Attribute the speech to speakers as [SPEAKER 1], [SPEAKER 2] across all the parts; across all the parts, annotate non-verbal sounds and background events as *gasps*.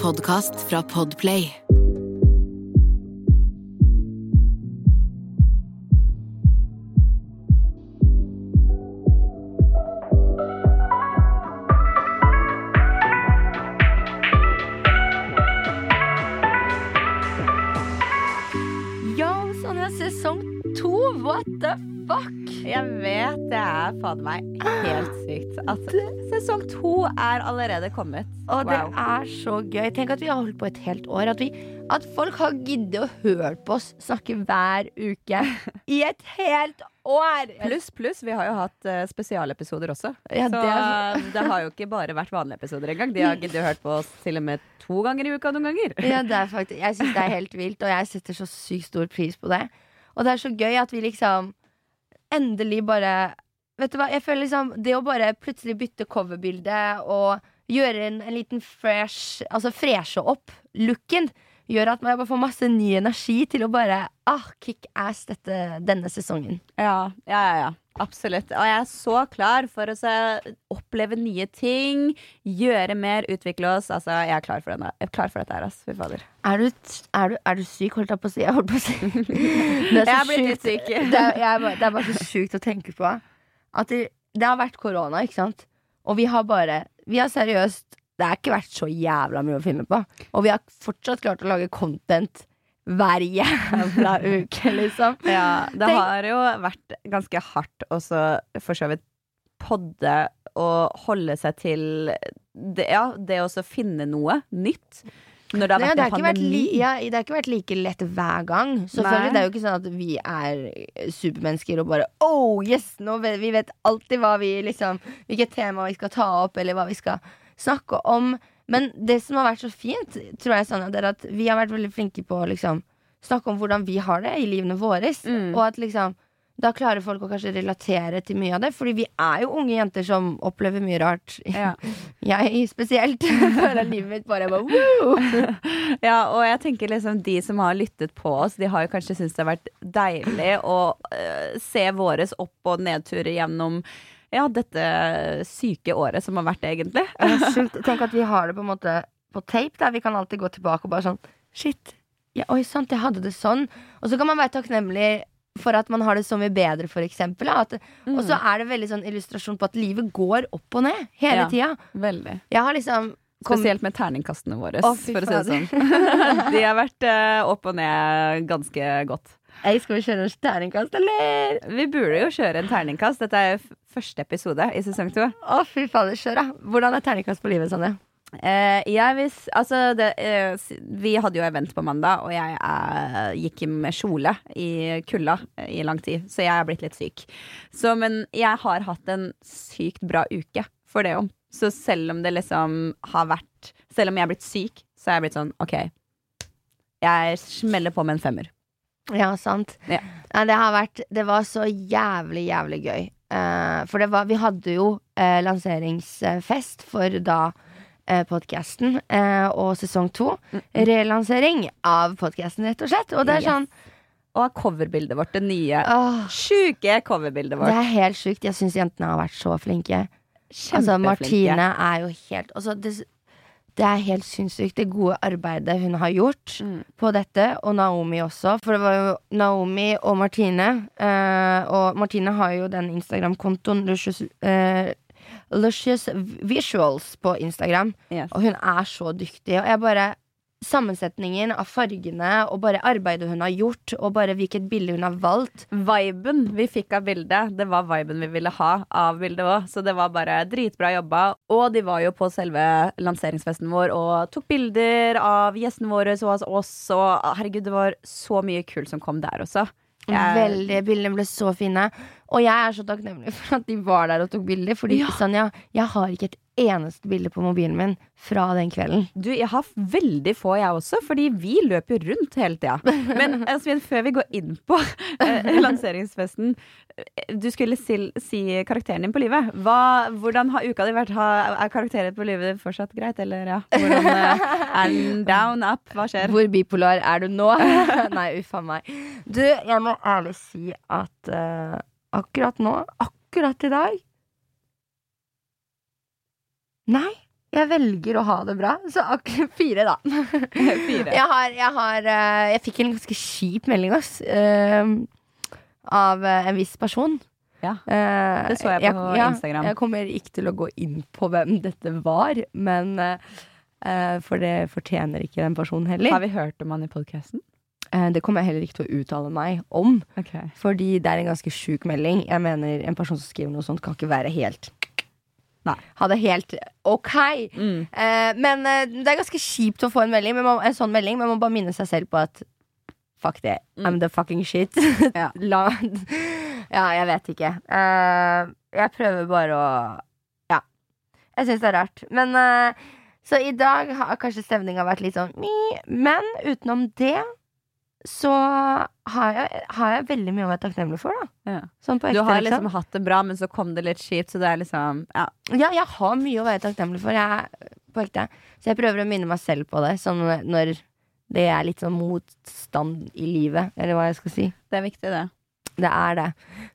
[SPEAKER 1] podkast fra Podplay.
[SPEAKER 2] Yo, Sonja, sesong to! What the fuck?
[SPEAKER 3] Jeg vet det er fader meg helt sykt at sesong to er allerede kommet.
[SPEAKER 2] Og det er så gøy. Tenk at vi har holdt på et helt år. At, vi, at folk har giddet å høre på oss snakke hver uke *laughs* i et helt år!
[SPEAKER 3] Pluss, pluss, vi har jo hatt uh, spesialepisoder også.
[SPEAKER 2] Ja,
[SPEAKER 3] Så
[SPEAKER 2] det er-
[SPEAKER 3] det har jo ikke bare vært vanlige episoder engang. De har *laughs* giddet å høre på oss til og med to ganger i uka noen ganger.
[SPEAKER 2] Ja, det er faktisk, jeg syns det er helt vilt, og jeg setter så sykt stor pris på det. Og det er så gøy at vi liksom endelig bare Vet du hva, jeg føler liksom Det å bare plutselig bytte coverbilde og gjøre en, en liten fresh Altså freshe opp looken, gjør at man bare får masse ny energi til å bare ah, kick ass dette, denne sesongen.
[SPEAKER 3] Ja, ja, ja. Absolutt. Og jeg er så klar for å se, oppleve nye ting, gjøre mer, utvikle oss. Altså, jeg er klar for, denne, jeg er klar for dette her, ass. Fy fader.
[SPEAKER 2] Er du, er, du, er du syk, holdt jeg på å si? Jeg holdt på å si. *laughs* Det er
[SPEAKER 3] Jeg er syk.
[SPEAKER 2] Det er, det er bare så sjukt å tenke på. At det, det har vært korona, ikke sant? Og vi har bare Vi har seriøst Det har ikke vært så jævla mye å finne på. Og vi har fortsatt klart å lage content hver jævla uke, liksom. *laughs*
[SPEAKER 3] Ja, det
[SPEAKER 2] Tenk-
[SPEAKER 3] har jo vært ganske hardt å for så vidt podde og holde seg til det, ja, det å finne noe nytt. Når det har
[SPEAKER 2] Nei, det, har
[SPEAKER 3] en
[SPEAKER 2] ikke vært li, ja, det har ikke vært like lett hver gang. Selvfølgelig, Det er jo ikke sånn at vi er supermennesker og bare Oh, yes! Nå vet, vi vet alltid hva vi liksom hvilket tema vi skal ta opp, eller hva vi skal snakke om. Men det som har vært så fint, tror jeg, Sanja, det er at vi har vært veldig flinke på å liksom snakke om hvordan vi har det i livene våre.
[SPEAKER 3] Mm.
[SPEAKER 2] Og at liksom da klarer folk å kanskje relatere til mye av det. Fordi vi er jo unge jenter som opplever mye rart.
[SPEAKER 3] Ja. *laughs*
[SPEAKER 2] Jeg spesielt. *laughs* Føler livet mitt bare, bare woo! *laughs*
[SPEAKER 3] ja, og jeg tenker liksom de som har lyttet på oss, de har jo kanskje syntes det har vært deilig å uh, se våres opp- og nedturer gjennom ja, dette syke året som har vært, egentlig.
[SPEAKER 2] Det egentlig. sjukt. Tenk at vi har det på en måte på tape, der vi kan alltid gå tilbake og bare sånn Shit. Ja, oi, sant, jeg hadde det sånn. Og så kan man være takknemlig for at man har det så mye bedre, for eksempel. At, Og så er det veldig sånn illustrasjon på at livet går opp og ned hele
[SPEAKER 3] Ja.
[SPEAKER 2] tida.
[SPEAKER 3] Veldig.
[SPEAKER 2] Jeg har liksom kom-
[SPEAKER 3] Spesielt med terningkastene våre,
[SPEAKER 2] oh,
[SPEAKER 3] for å si det sånn. *laughs* De har vært uh, opp og ned ganske godt.
[SPEAKER 2] Ei, skal vi kjøre en terningkast, eller?
[SPEAKER 3] Vi burde jo kjøre en terningkast. Dette er første episode i sesong to.
[SPEAKER 2] Å, fy fader, kjør, da. Hvordan er terningkast på livet, Sonja?
[SPEAKER 3] Eh, vis, altså det, eh, vi hadde jo event på mandag, og jeg eh, gikk med kjole i kulda i lang tid, så jeg er blitt litt syk. Så, men jeg har hatt en sykt bra uke for det om. Så selv om det liksom har vært Selv om jeg er blitt syk, så er jeg blitt sånn OK. Jeg smeller på med en femmer.
[SPEAKER 2] Ja, sant.
[SPEAKER 3] Ja.
[SPEAKER 2] Nei, det har vært Det var så jævlig, jævlig gøy. Eh, for det var Vi hadde jo eh, lanseringsfest for da eh, podkasten og sesong to. Relansering av podkasten, rett og slett. Og det er sånn
[SPEAKER 3] Og coverbildet vårt, det nye
[SPEAKER 2] åh,
[SPEAKER 3] sjuke coverbildet
[SPEAKER 2] Det er helt sjukt. Jeg syns jentene har vært så flinke. Altså. Martine er jo helt altså, det, det er helt sinnssykt, det gode arbeidet hun har gjort
[SPEAKER 3] Mm.
[SPEAKER 2] på dette, og Naomi også. For det var jo Naomi og Martine. eh, og Martine har jo den Instagram-kontoen Lucious, eh, Lucious, Visuals på Instagram.
[SPEAKER 3] Yes.
[SPEAKER 2] Og hun er så dyktig. Og jeg bare Sammensetningen av fargene og bare arbeidet hun har gjort, og bare hvilket bilde hun har valgt.
[SPEAKER 3] Viben vi fikk av bildet, det var viben vi ville ha av bildet òg. Så det var bare dritbra jobba. Og de var jo på selve lanseringsfesten vår og tok bilder av gjestene våre og oss. Og herregud, det var så mye kult som kom der også. Jeg-
[SPEAKER 2] Veldig, Bildene ble så fine. Og jeg er så takknemlig for at de var der og tok bilder. Fordi
[SPEAKER 3] Ja.
[SPEAKER 2] Sanja, jeg har ikke et eneste bilde på mobilen min fra den kvelden.
[SPEAKER 3] Du, jeg har veldig få, jeg også, fordi vi løper jo rundt hele tida. Men Svin, før vi går inn på eh, lanseringsfesten eh, Du skulle si, si karakteren din på livet. Hva, hvordan har uka di vært? Har, er karakteren på livet fortsatt greit, eller ja? Hvordan, eh, er den down, up? Hva skjer?
[SPEAKER 2] Hvor bipolar er du nå? *laughs* Nei, uff a meg. Du, jeg må ærlig si at eh, akkurat nå, akkurat i dag Nei, Jeg velger å ha det bra. Så akkurat *laughs* fire, da. *laughs*
[SPEAKER 3] Fire.
[SPEAKER 2] Jeg har, jeg har eh, Jeg fikk en ganske kjip melding, ass. Uh, av eh, en viss person.
[SPEAKER 3] Ja.
[SPEAKER 2] Eh,
[SPEAKER 3] Det så jeg på Instagram.
[SPEAKER 2] Jeg kommer ikke til å gå inn på hvem dette var, men eh, For det fortjener ikke den personen heller.
[SPEAKER 3] Har vi hørt om han i podkasten?
[SPEAKER 2] Uh, det kommer jeg heller ikke til å uttale meg om.
[SPEAKER 3] Okay.
[SPEAKER 2] Fordi det er en ganske sjuk melding. Jeg mener En person som skriver noe sånt, kan ikke være helt
[SPEAKER 3] Nei.
[SPEAKER 2] Hadde helt ok.
[SPEAKER 3] Mm.
[SPEAKER 2] Eh, men eh, det er ganske kjipt å få en, melding, men man, en sånn melding, men man må bare minne seg selv på at Fuck det.
[SPEAKER 3] Mm.
[SPEAKER 2] I'm the fucking shit. *laughs*
[SPEAKER 3] Ja.
[SPEAKER 2] La, ja, jeg vet ikke. Eh, jeg prøver bare å Ja. Jeg syns det er rart. Men eh, Så i dag har kanskje stemninga vært litt sånn men utenom det så har jeg, har jeg veldig mye å være takknemlig for, da.
[SPEAKER 3] Ja.
[SPEAKER 2] Sånn på
[SPEAKER 3] Du har
[SPEAKER 2] liksom.
[SPEAKER 3] liksom hatt det bra, men så kom det litt kjipt, så det er liksom Ja.
[SPEAKER 2] Ja, jeg har mye å være takknemlig for. Jeg, på ekte. Så jeg prøver å minne meg selv på det. Sånn når det er litt sånn motstand i livet, eller hva jeg skal si.
[SPEAKER 3] Det er viktig, det.
[SPEAKER 2] Det er det.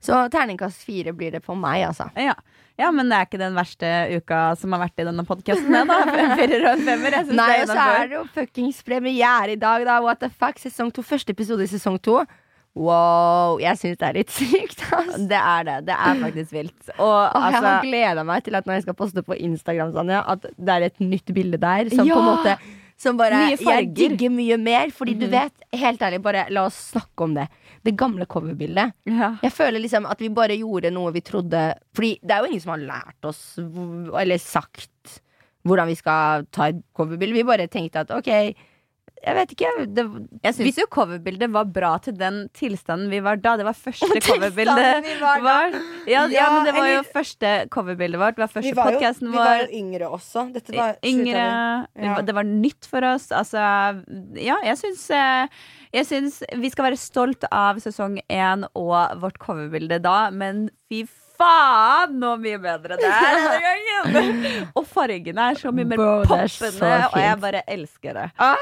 [SPEAKER 2] Så terningkast fire blir det på meg, altså.
[SPEAKER 3] Ja. Ja, men det er ikke den verste uka som har vært i denne podkasten, det, da. Femmer og femmer. Jeg synes
[SPEAKER 2] Nei,
[SPEAKER 3] det
[SPEAKER 2] og
[SPEAKER 3] er
[SPEAKER 2] så er det jo fuckings premiere i dag, da. What the fuck? Sesong to. Første episode i sesong to. Wow. Jeg syns det er litt *laughs* sykt, ass.
[SPEAKER 3] Det er det. Det er faktisk vilt. Og
[SPEAKER 2] Og jeg
[SPEAKER 3] altså
[SPEAKER 2] har gleda meg til at når jeg skal poste på Instagram, Sanja, at det er et nytt bilde der som
[SPEAKER 3] Ja!
[SPEAKER 2] på en måte som bare
[SPEAKER 3] Mye
[SPEAKER 2] Jeg digger mye mer, fordi du
[SPEAKER 3] Mhm.
[SPEAKER 2] vet, helt ærlig, bare la oss snakke om det. Det gamle coverbildet.
[SPEAKER 3] ja.
[SPEAKER 2] Jeg føler liksom at vi bare gjorde noe vi trodde Fordi det er jo ingen som har lært oss Eller sagt hvordan vi skal ta et coverbilde. Vi bare tenkte at ok, jeg vet ikke. Det,
[SPEAKER 3] Jeg syns jo coverbildet var bra til den tilstanden vi var da. Det var første *laughs* coverbildet
[SPEAKER 2] vårt var
[SPEAKER 3] var. Ja, ja,
[SPEAKER 2] Ja,
[SPEAKER 3] men det var jo
[SPEAKER 2] eller-
[SPEAKER 3] første coverbildet vårt. Det var første podkasten vår.
[SPEAKER 2] Vi var jo yngre også. Dette
[SPEAKER 3] Yngre.
[SPEAKER 2] Ja.
[SPEAKER 3] Det var nytt for oss. Altså, ja, jeg syns eh, Jeg syns vi skal være stolt av sesong én og vårt coverbilde da, men fy faen nå mye bedre det er denne gangen! *laughs* Og fargene er så mye mer
[SPEAKER 2] Bro,
[SPEAKER 3] poppende, og jeg bare elsker det.
[SPEAKER 2] Ah,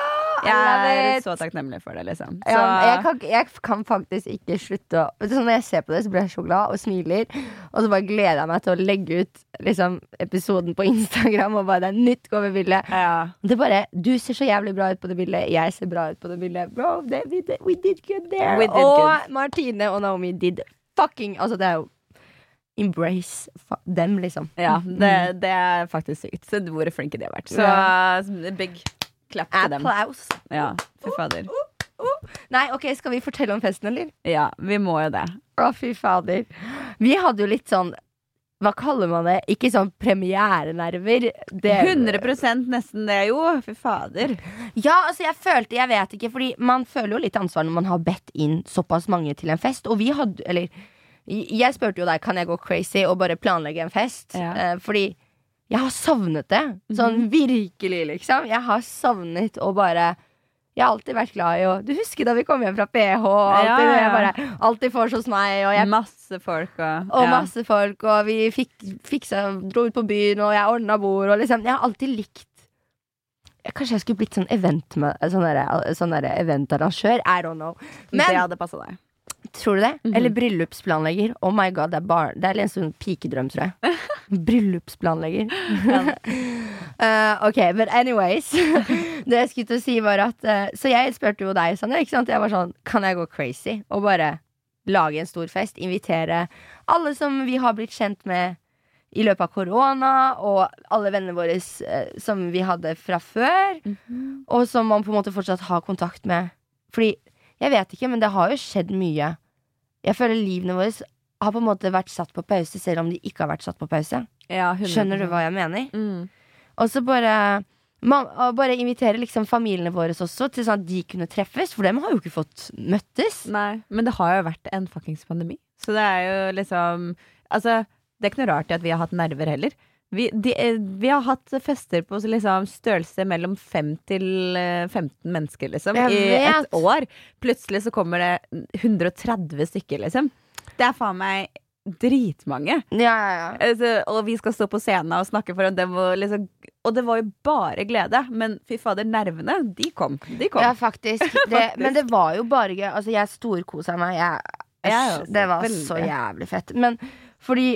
[SPEAKER 3] Jeg er så takknemlig for det, liksom. Så,
[SPEAKER 2] Ja, jeg, kan, jeg kan faktisk ikke slutte å sånn Når jeg ser på det, så blir jeg så glad og smiler. Og så bare gleder jeg meg til å legge ut liksom, episoden på Instagram. Og bare det er nytt coverbilde.
[SPEAKER 3] ja.
[SPEAKER 2] Det er bare, Du ser så jævlig bra ut på det bildet. Jeg ser bra ut på det bildet. Bro, det, we, did, we did good there.
[SPEAKER 3] Did
[SPEAKER 2] og
[SPEAKER 3] good.
[SPEAKER 2] Martine og Naomi did fucking Altså, det er jo Embrace dem, liksom.
[SPEAKER 3] Ja, det, det er faktisk sykt. Så hvor flinke de har vært. Så big clap til dem.
[SPEAKER 2] Applaus.
[SPEAKER 3] Ja, fy fader.
[SPEAKER 2] Nei, ok, skal vi fortelle om festen, eller?
[SPEAKER 3] Ja, vi må jo det.
[SPEAKER 2] Å, fy fader. Vi hadde jo litt sånn Hva kaller man det? Ikke sånn premierenerver. Det-
[SPEAKER 3] 100% nesten det, jo. Fy fader.
[SPEAKER 2] Ja, altså jeg følte Jeg vet ikke, fordi man føler jo litt ansvar når man har bedt inn såpass mange til en fest. Og vi hadde Eller jeg spurte jo deg Kan jeg gå crazy og bare planlegge en fest.
[SPEAKER 3] Ja.
[SPEAKER 2] Eh, fordi jeg har savnet det. Sånn virkelig, liksom. Jeg har savnet å bare jeg har alltid vært glad i å Du husker da vi kom hjem fra PH? Og alltid,
[SPEAKER 3] Ja, ja,
[SPEAKER 2] bare, alltid vors hos meg, og jeg
[SPEAKER 3] Masse folk og
[SPEAKER 2] og
[SPEAKER 3] ja.
[SPEAKER 2] masse folk, og vi fik, fiksa, dro ut på byen, og jeg ordna bord, og liksom Jeg har alltid likt Kanskje jeg skulle blitt sånn event med, sånn sånn derre eventarrangør. I don't know. Men
[SPEAKER 3] Det hadde passa deg.
[SPEAKER 2] Tror du det?
[SPEAKER 3] Mhm.
[SPEAKER 2] Eller bryllupsplanlegger. Oh my god, det er, bar det er en sånn pikedrøm, tror jeg. *laughs* Bryllupsplanlegger. uh, *laughs* ok, but anyways. *laughs* det jeg skulle til å si, var at uh, Så jeg spurte jo deg, Sanja. Ikke sant? Jeg var sånn Kan jeg gå crazy og bare lage en stor fest? Invitere alle som vi har blitt kjent med i løpet av korona, og alle vennene våre eh, som vi hadde fra før. Og som man på en måte fortsatt har kontakt med. Fordi, jeg vet ikke, men det har jo skjedd mye. Jeg føler livene våre har på en måte vært satt på pause, selv om de ikke har vært satt på pause.
[SPEAKER 3] Ja,
[SPEAKER 2] Skjønner du hva jeg mener?
[SPEAKER 3] Mm.
[SPEAKER 2] Og så bare man, bare invitere liksom familiene våre også til sånn at de kunne treffes, for dem har jo ikke fått møttes.
[SPEAKER 3] Nei, men det har jo vært en fuckings pandemi. Så det er jo liksom Altså, det er ikke noe rart i at vi har hatt nerver heller. Vi, de, eh, vi har hatt fester på liksom størrelse mellom 5 til eh, 15 mennesker, liksom, i et år. Plutselig så kommer det 130 stykker, liksom. Det er faen meg dritmange.
[SPEAKER 2] Ja, ja, ja.
[SPEAKER 3] Altså, og vi skal stå på scenen og snakke foran dem. Og, liksom, og det var jo bare glede. Men fy fader, nervene, de kom. De kom.
[SPEAKER 2] Ja, faktisk. *laughs* Det, men det var jo bare gøy. Altså, jeg storkosa meg. Jeg,
[SPEAKER 3] Jeg også,
[SPEAKER 2] det var
[SPEAKER 3] veldig.
[SPEAKER 2] så jævlig fett. Men fordi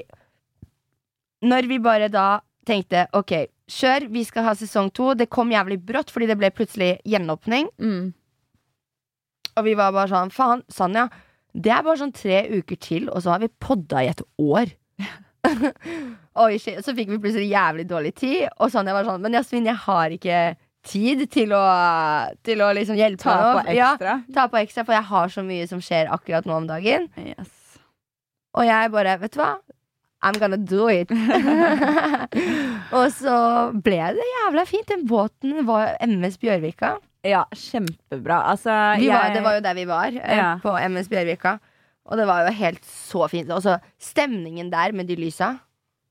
[SPEAKER 2] Når vi bare da tenkte OK, kjør, vi skal ha sesong to. Det kom jævlig brått, fordi det ble plutselig gjenåpning.
[SPEAKER 3] Mm.
[SPEAKER 2] Og vi var bare sånn, faen, Sanja, det er bare sånn tre uker til, og så har vi podda i et år. *laughs* Oi. Så fikk vi plutselig jævlig dårlig tid, og Sanja var sånn, men Jasmin, jeg har ikke tid til å, til å liksom hjelpe
[SPEAKER 3] Ta på
[SPEAKER 2] nå. Ja,
[SPEAKER 3] ekstra.
[SPEAKER 2] ta på ekstra, for jeg har så mye som skjer akkurat nå om dagen.
[SPEAKER 3] Yes.
[SPEAKER 2] Og jeg bare, vet du hva? I'm gonna do it. *laughs* og så ble det jævla fint. Den båten var MS Bjørvika.
[SPEAKER 3] Ja, kjempebra. Altså,
[SPEAKER 2] Vi var, det var jo der vi var, eh,
[SPEAKER 3] Ja.
[SPEAKER 2] på MS Bjørvika. Og det var jo helt så fint. Og så stemningen der med de lysa.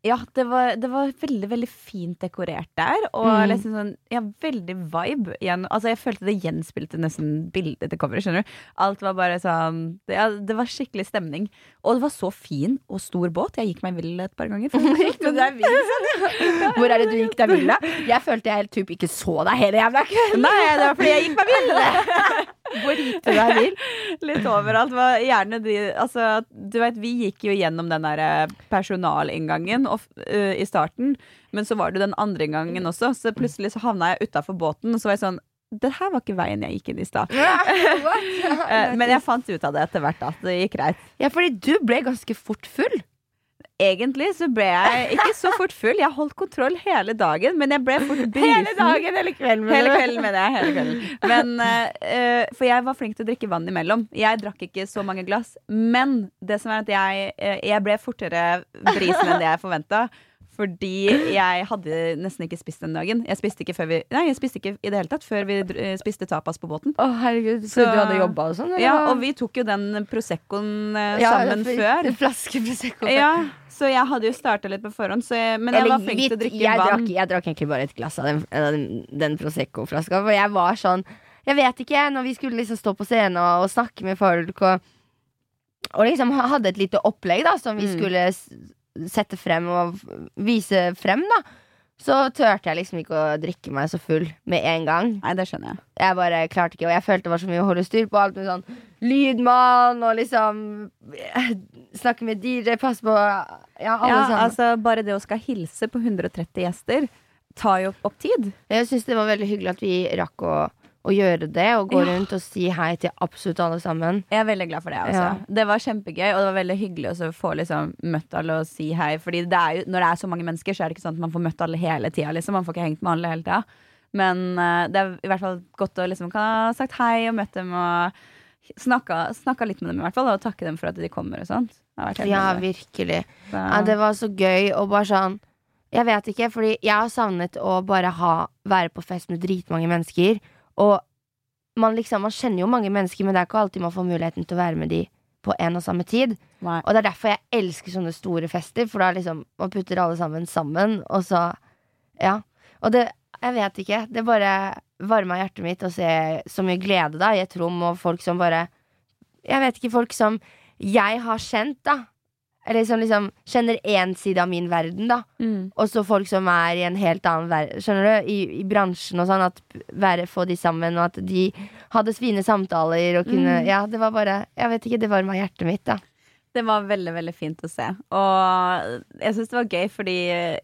[SPEAKER 3] Ja, det var, det var veldig veldig fint dekorert der. Og
[SPEAKER 2] Mm.
[SPEAKER 3] liksom sånn, ja, veldig vibe. Igjen. Altså, jeg følte det gjenspilte nesten bildet til coveret. skjønner du Alt var bare sånn det, ja, det var skikkelig stemning. Og det var så fin og stor båt. Jeg gikk meg vill et par ganger. *laughs*
[SPEAKER 2] Vill, Hvor er det du gikk deg vill, da? Jeg følte jeg helt typ ikke så deg hele jævla kvelden.
[SPEAKER 3] Nei, det var fordi jeg gikk meg vill! *laughs*
[SPEAKER 2] Hvor gikk du deg vill?
[SPEAKER 3] Litt overalt. Var gjerne de, altså, du vet, vi gikk jo gjennom den der eh, personalinngangen of- eh, i starten, men så var det den andre gangen også, så plutselig så havna jeg utafor båten, og så var jeg sånn det her var ikke veien jeg gikk inn i stad. *laughs* Eh, Men jeg fant ut av det etter hvert, at det gikk greit.
[SPEAKER 2] Ja, fordi du ble ganske fort full.
[SPEAKER 3] Egentlig så ble jeg ikke så fort full. Jeg holdt kontroll hele dagen, men jeg ble fort brisen.
[SPEAKER 2] Hele dagen, eller kvelden.
[SPEAKER 3] Hele kvelden, mener jeg. Hele kvelden. Men, eh, for jeg var flink til å drikke vann imellom. Jeg drakk ikke så mange glass. Men det som er at jeg, eh, jeg ble fortere brisen enn det jeg forventa. Fordi jeg hadde nesten ikke spist den dagen. Jeg spiste ikke, vi, nei, jeg spiste ikke i det hele tatt før vi spiste tapas på båten.
[SPEAKER 2] Å, herregud. Så
[SPEAKER 3] Så-
[SPEAKER 2] du hadde jobba og sånn?
[SPEAKER 3] Ja. Og vi tok jo den Proseccoen
[SPEAKER 2] Ja,
[SPEAKER 3] sammen før.
[SPEAKER 2] En flaske Prosecco.
[SPEAKER 3] Ja, så jeg hadde jo starta litt på forhånd, så jeg, men jeg var flink til å drikke
[SPEAKER 2] jeg
[SPEAKER 3] vann.
[SPEAKER 2] Drakk, jeg drakk egentlig bare et glass av den, den, den Prosecco-flaska. For jeg var sånn Jeg vet ikke, når vi skulle liksom stå på scenen og, og snakke med folk og, og liksom hadde et lite opplegg da som vi
[SPEAKER 3] Mm.
[SPEAKER 2] skulle sette frem og vise frem, da. Så turte jeg liksom ikke å drikke meg så full med en gang.
[SPEAKER 3] Nei, det skjønner jeg.
[SPEAKER 2] Jeg bare klarte ikke, og jeg følte det var så mye å holde styr på. Alt med sånn lydmann og liksom eh, Snakke med DJ, passe på Ja, alle
[SPEAKER 3] Ja,
[SPEAKER 2] sammen.
[SPEAKER 3] altså Bare det å skal hilse på 130 gjester tar jo opp tid.
[SPEAKER 2] Jeg syns det var veldig hyggelig at vi rakk å, å gjøre det, og gå
[SPEAKER 3] Ja.
[SPEAKER 2] rundt og si hei til absolutt alle sammen.
[SPEAKER 3] Jeg er veldig glad for det. Altså.
[SPEAKER 2] Ja.
[SPEAKER 3] Det var kjempegøy, og det var veldig hyggelig å få liksom, møtt alle og si hei. Fordi det jo, når det er så mange mennesker, så er det ikke sånn at man får møtt alle hele tida. Liksom. Man får ikke hengt med alle hele tida. Men uh, det er i hvert fall godt å liksom kan ha sagt hei og møtt dem og snakka, snakka litt med dem, i hvert fall. Og takke dem for at de kommer og sånt.
[SPEAKER 2] Ja, virkelig.
[SPEAKER 3] Så-
[SPEAKER 2] Ja, det var så gøy, og bare sånn Jeg vet ikke, fordi jeg har savnet å bare ha være på fest med dritmange mennesker. Og man liksom, man kjenner jo mange mennesker, men det er ikke alltid man får muligheten til å være med de på en og samme tid.
[SPEAKER 3] Nei.
[SPEAKER 2] Og det er derfor jeg elsker sånne store fester, for da liksom man putter alle sammen sammen, og så Ja. Og det Jeg vet ikke. Det bare varma hjertet mitt å se så mye glede da i et rom, og folk som bare Jeg vet ikke, folk som jeg har kjent, da. Eller som liksom kjenner én side av min verden, da.
[SPEAKER 3] Mm.
[SPEAKER 2] Og så folk som er i en helt annen verden, skjønner du? I, i bransjen og sånn. At være, få de sammen, og at de hadde fine samtaler og kunne
[SPEAKER 3] Mm.
[SPEAKER 2] Ja, det var bare Jeg vet ikke, det varma hjertet mitt, da.
[SPEAKER 3] Det var veldig veldig fint å se. Og jeg syns det var gøy, fordi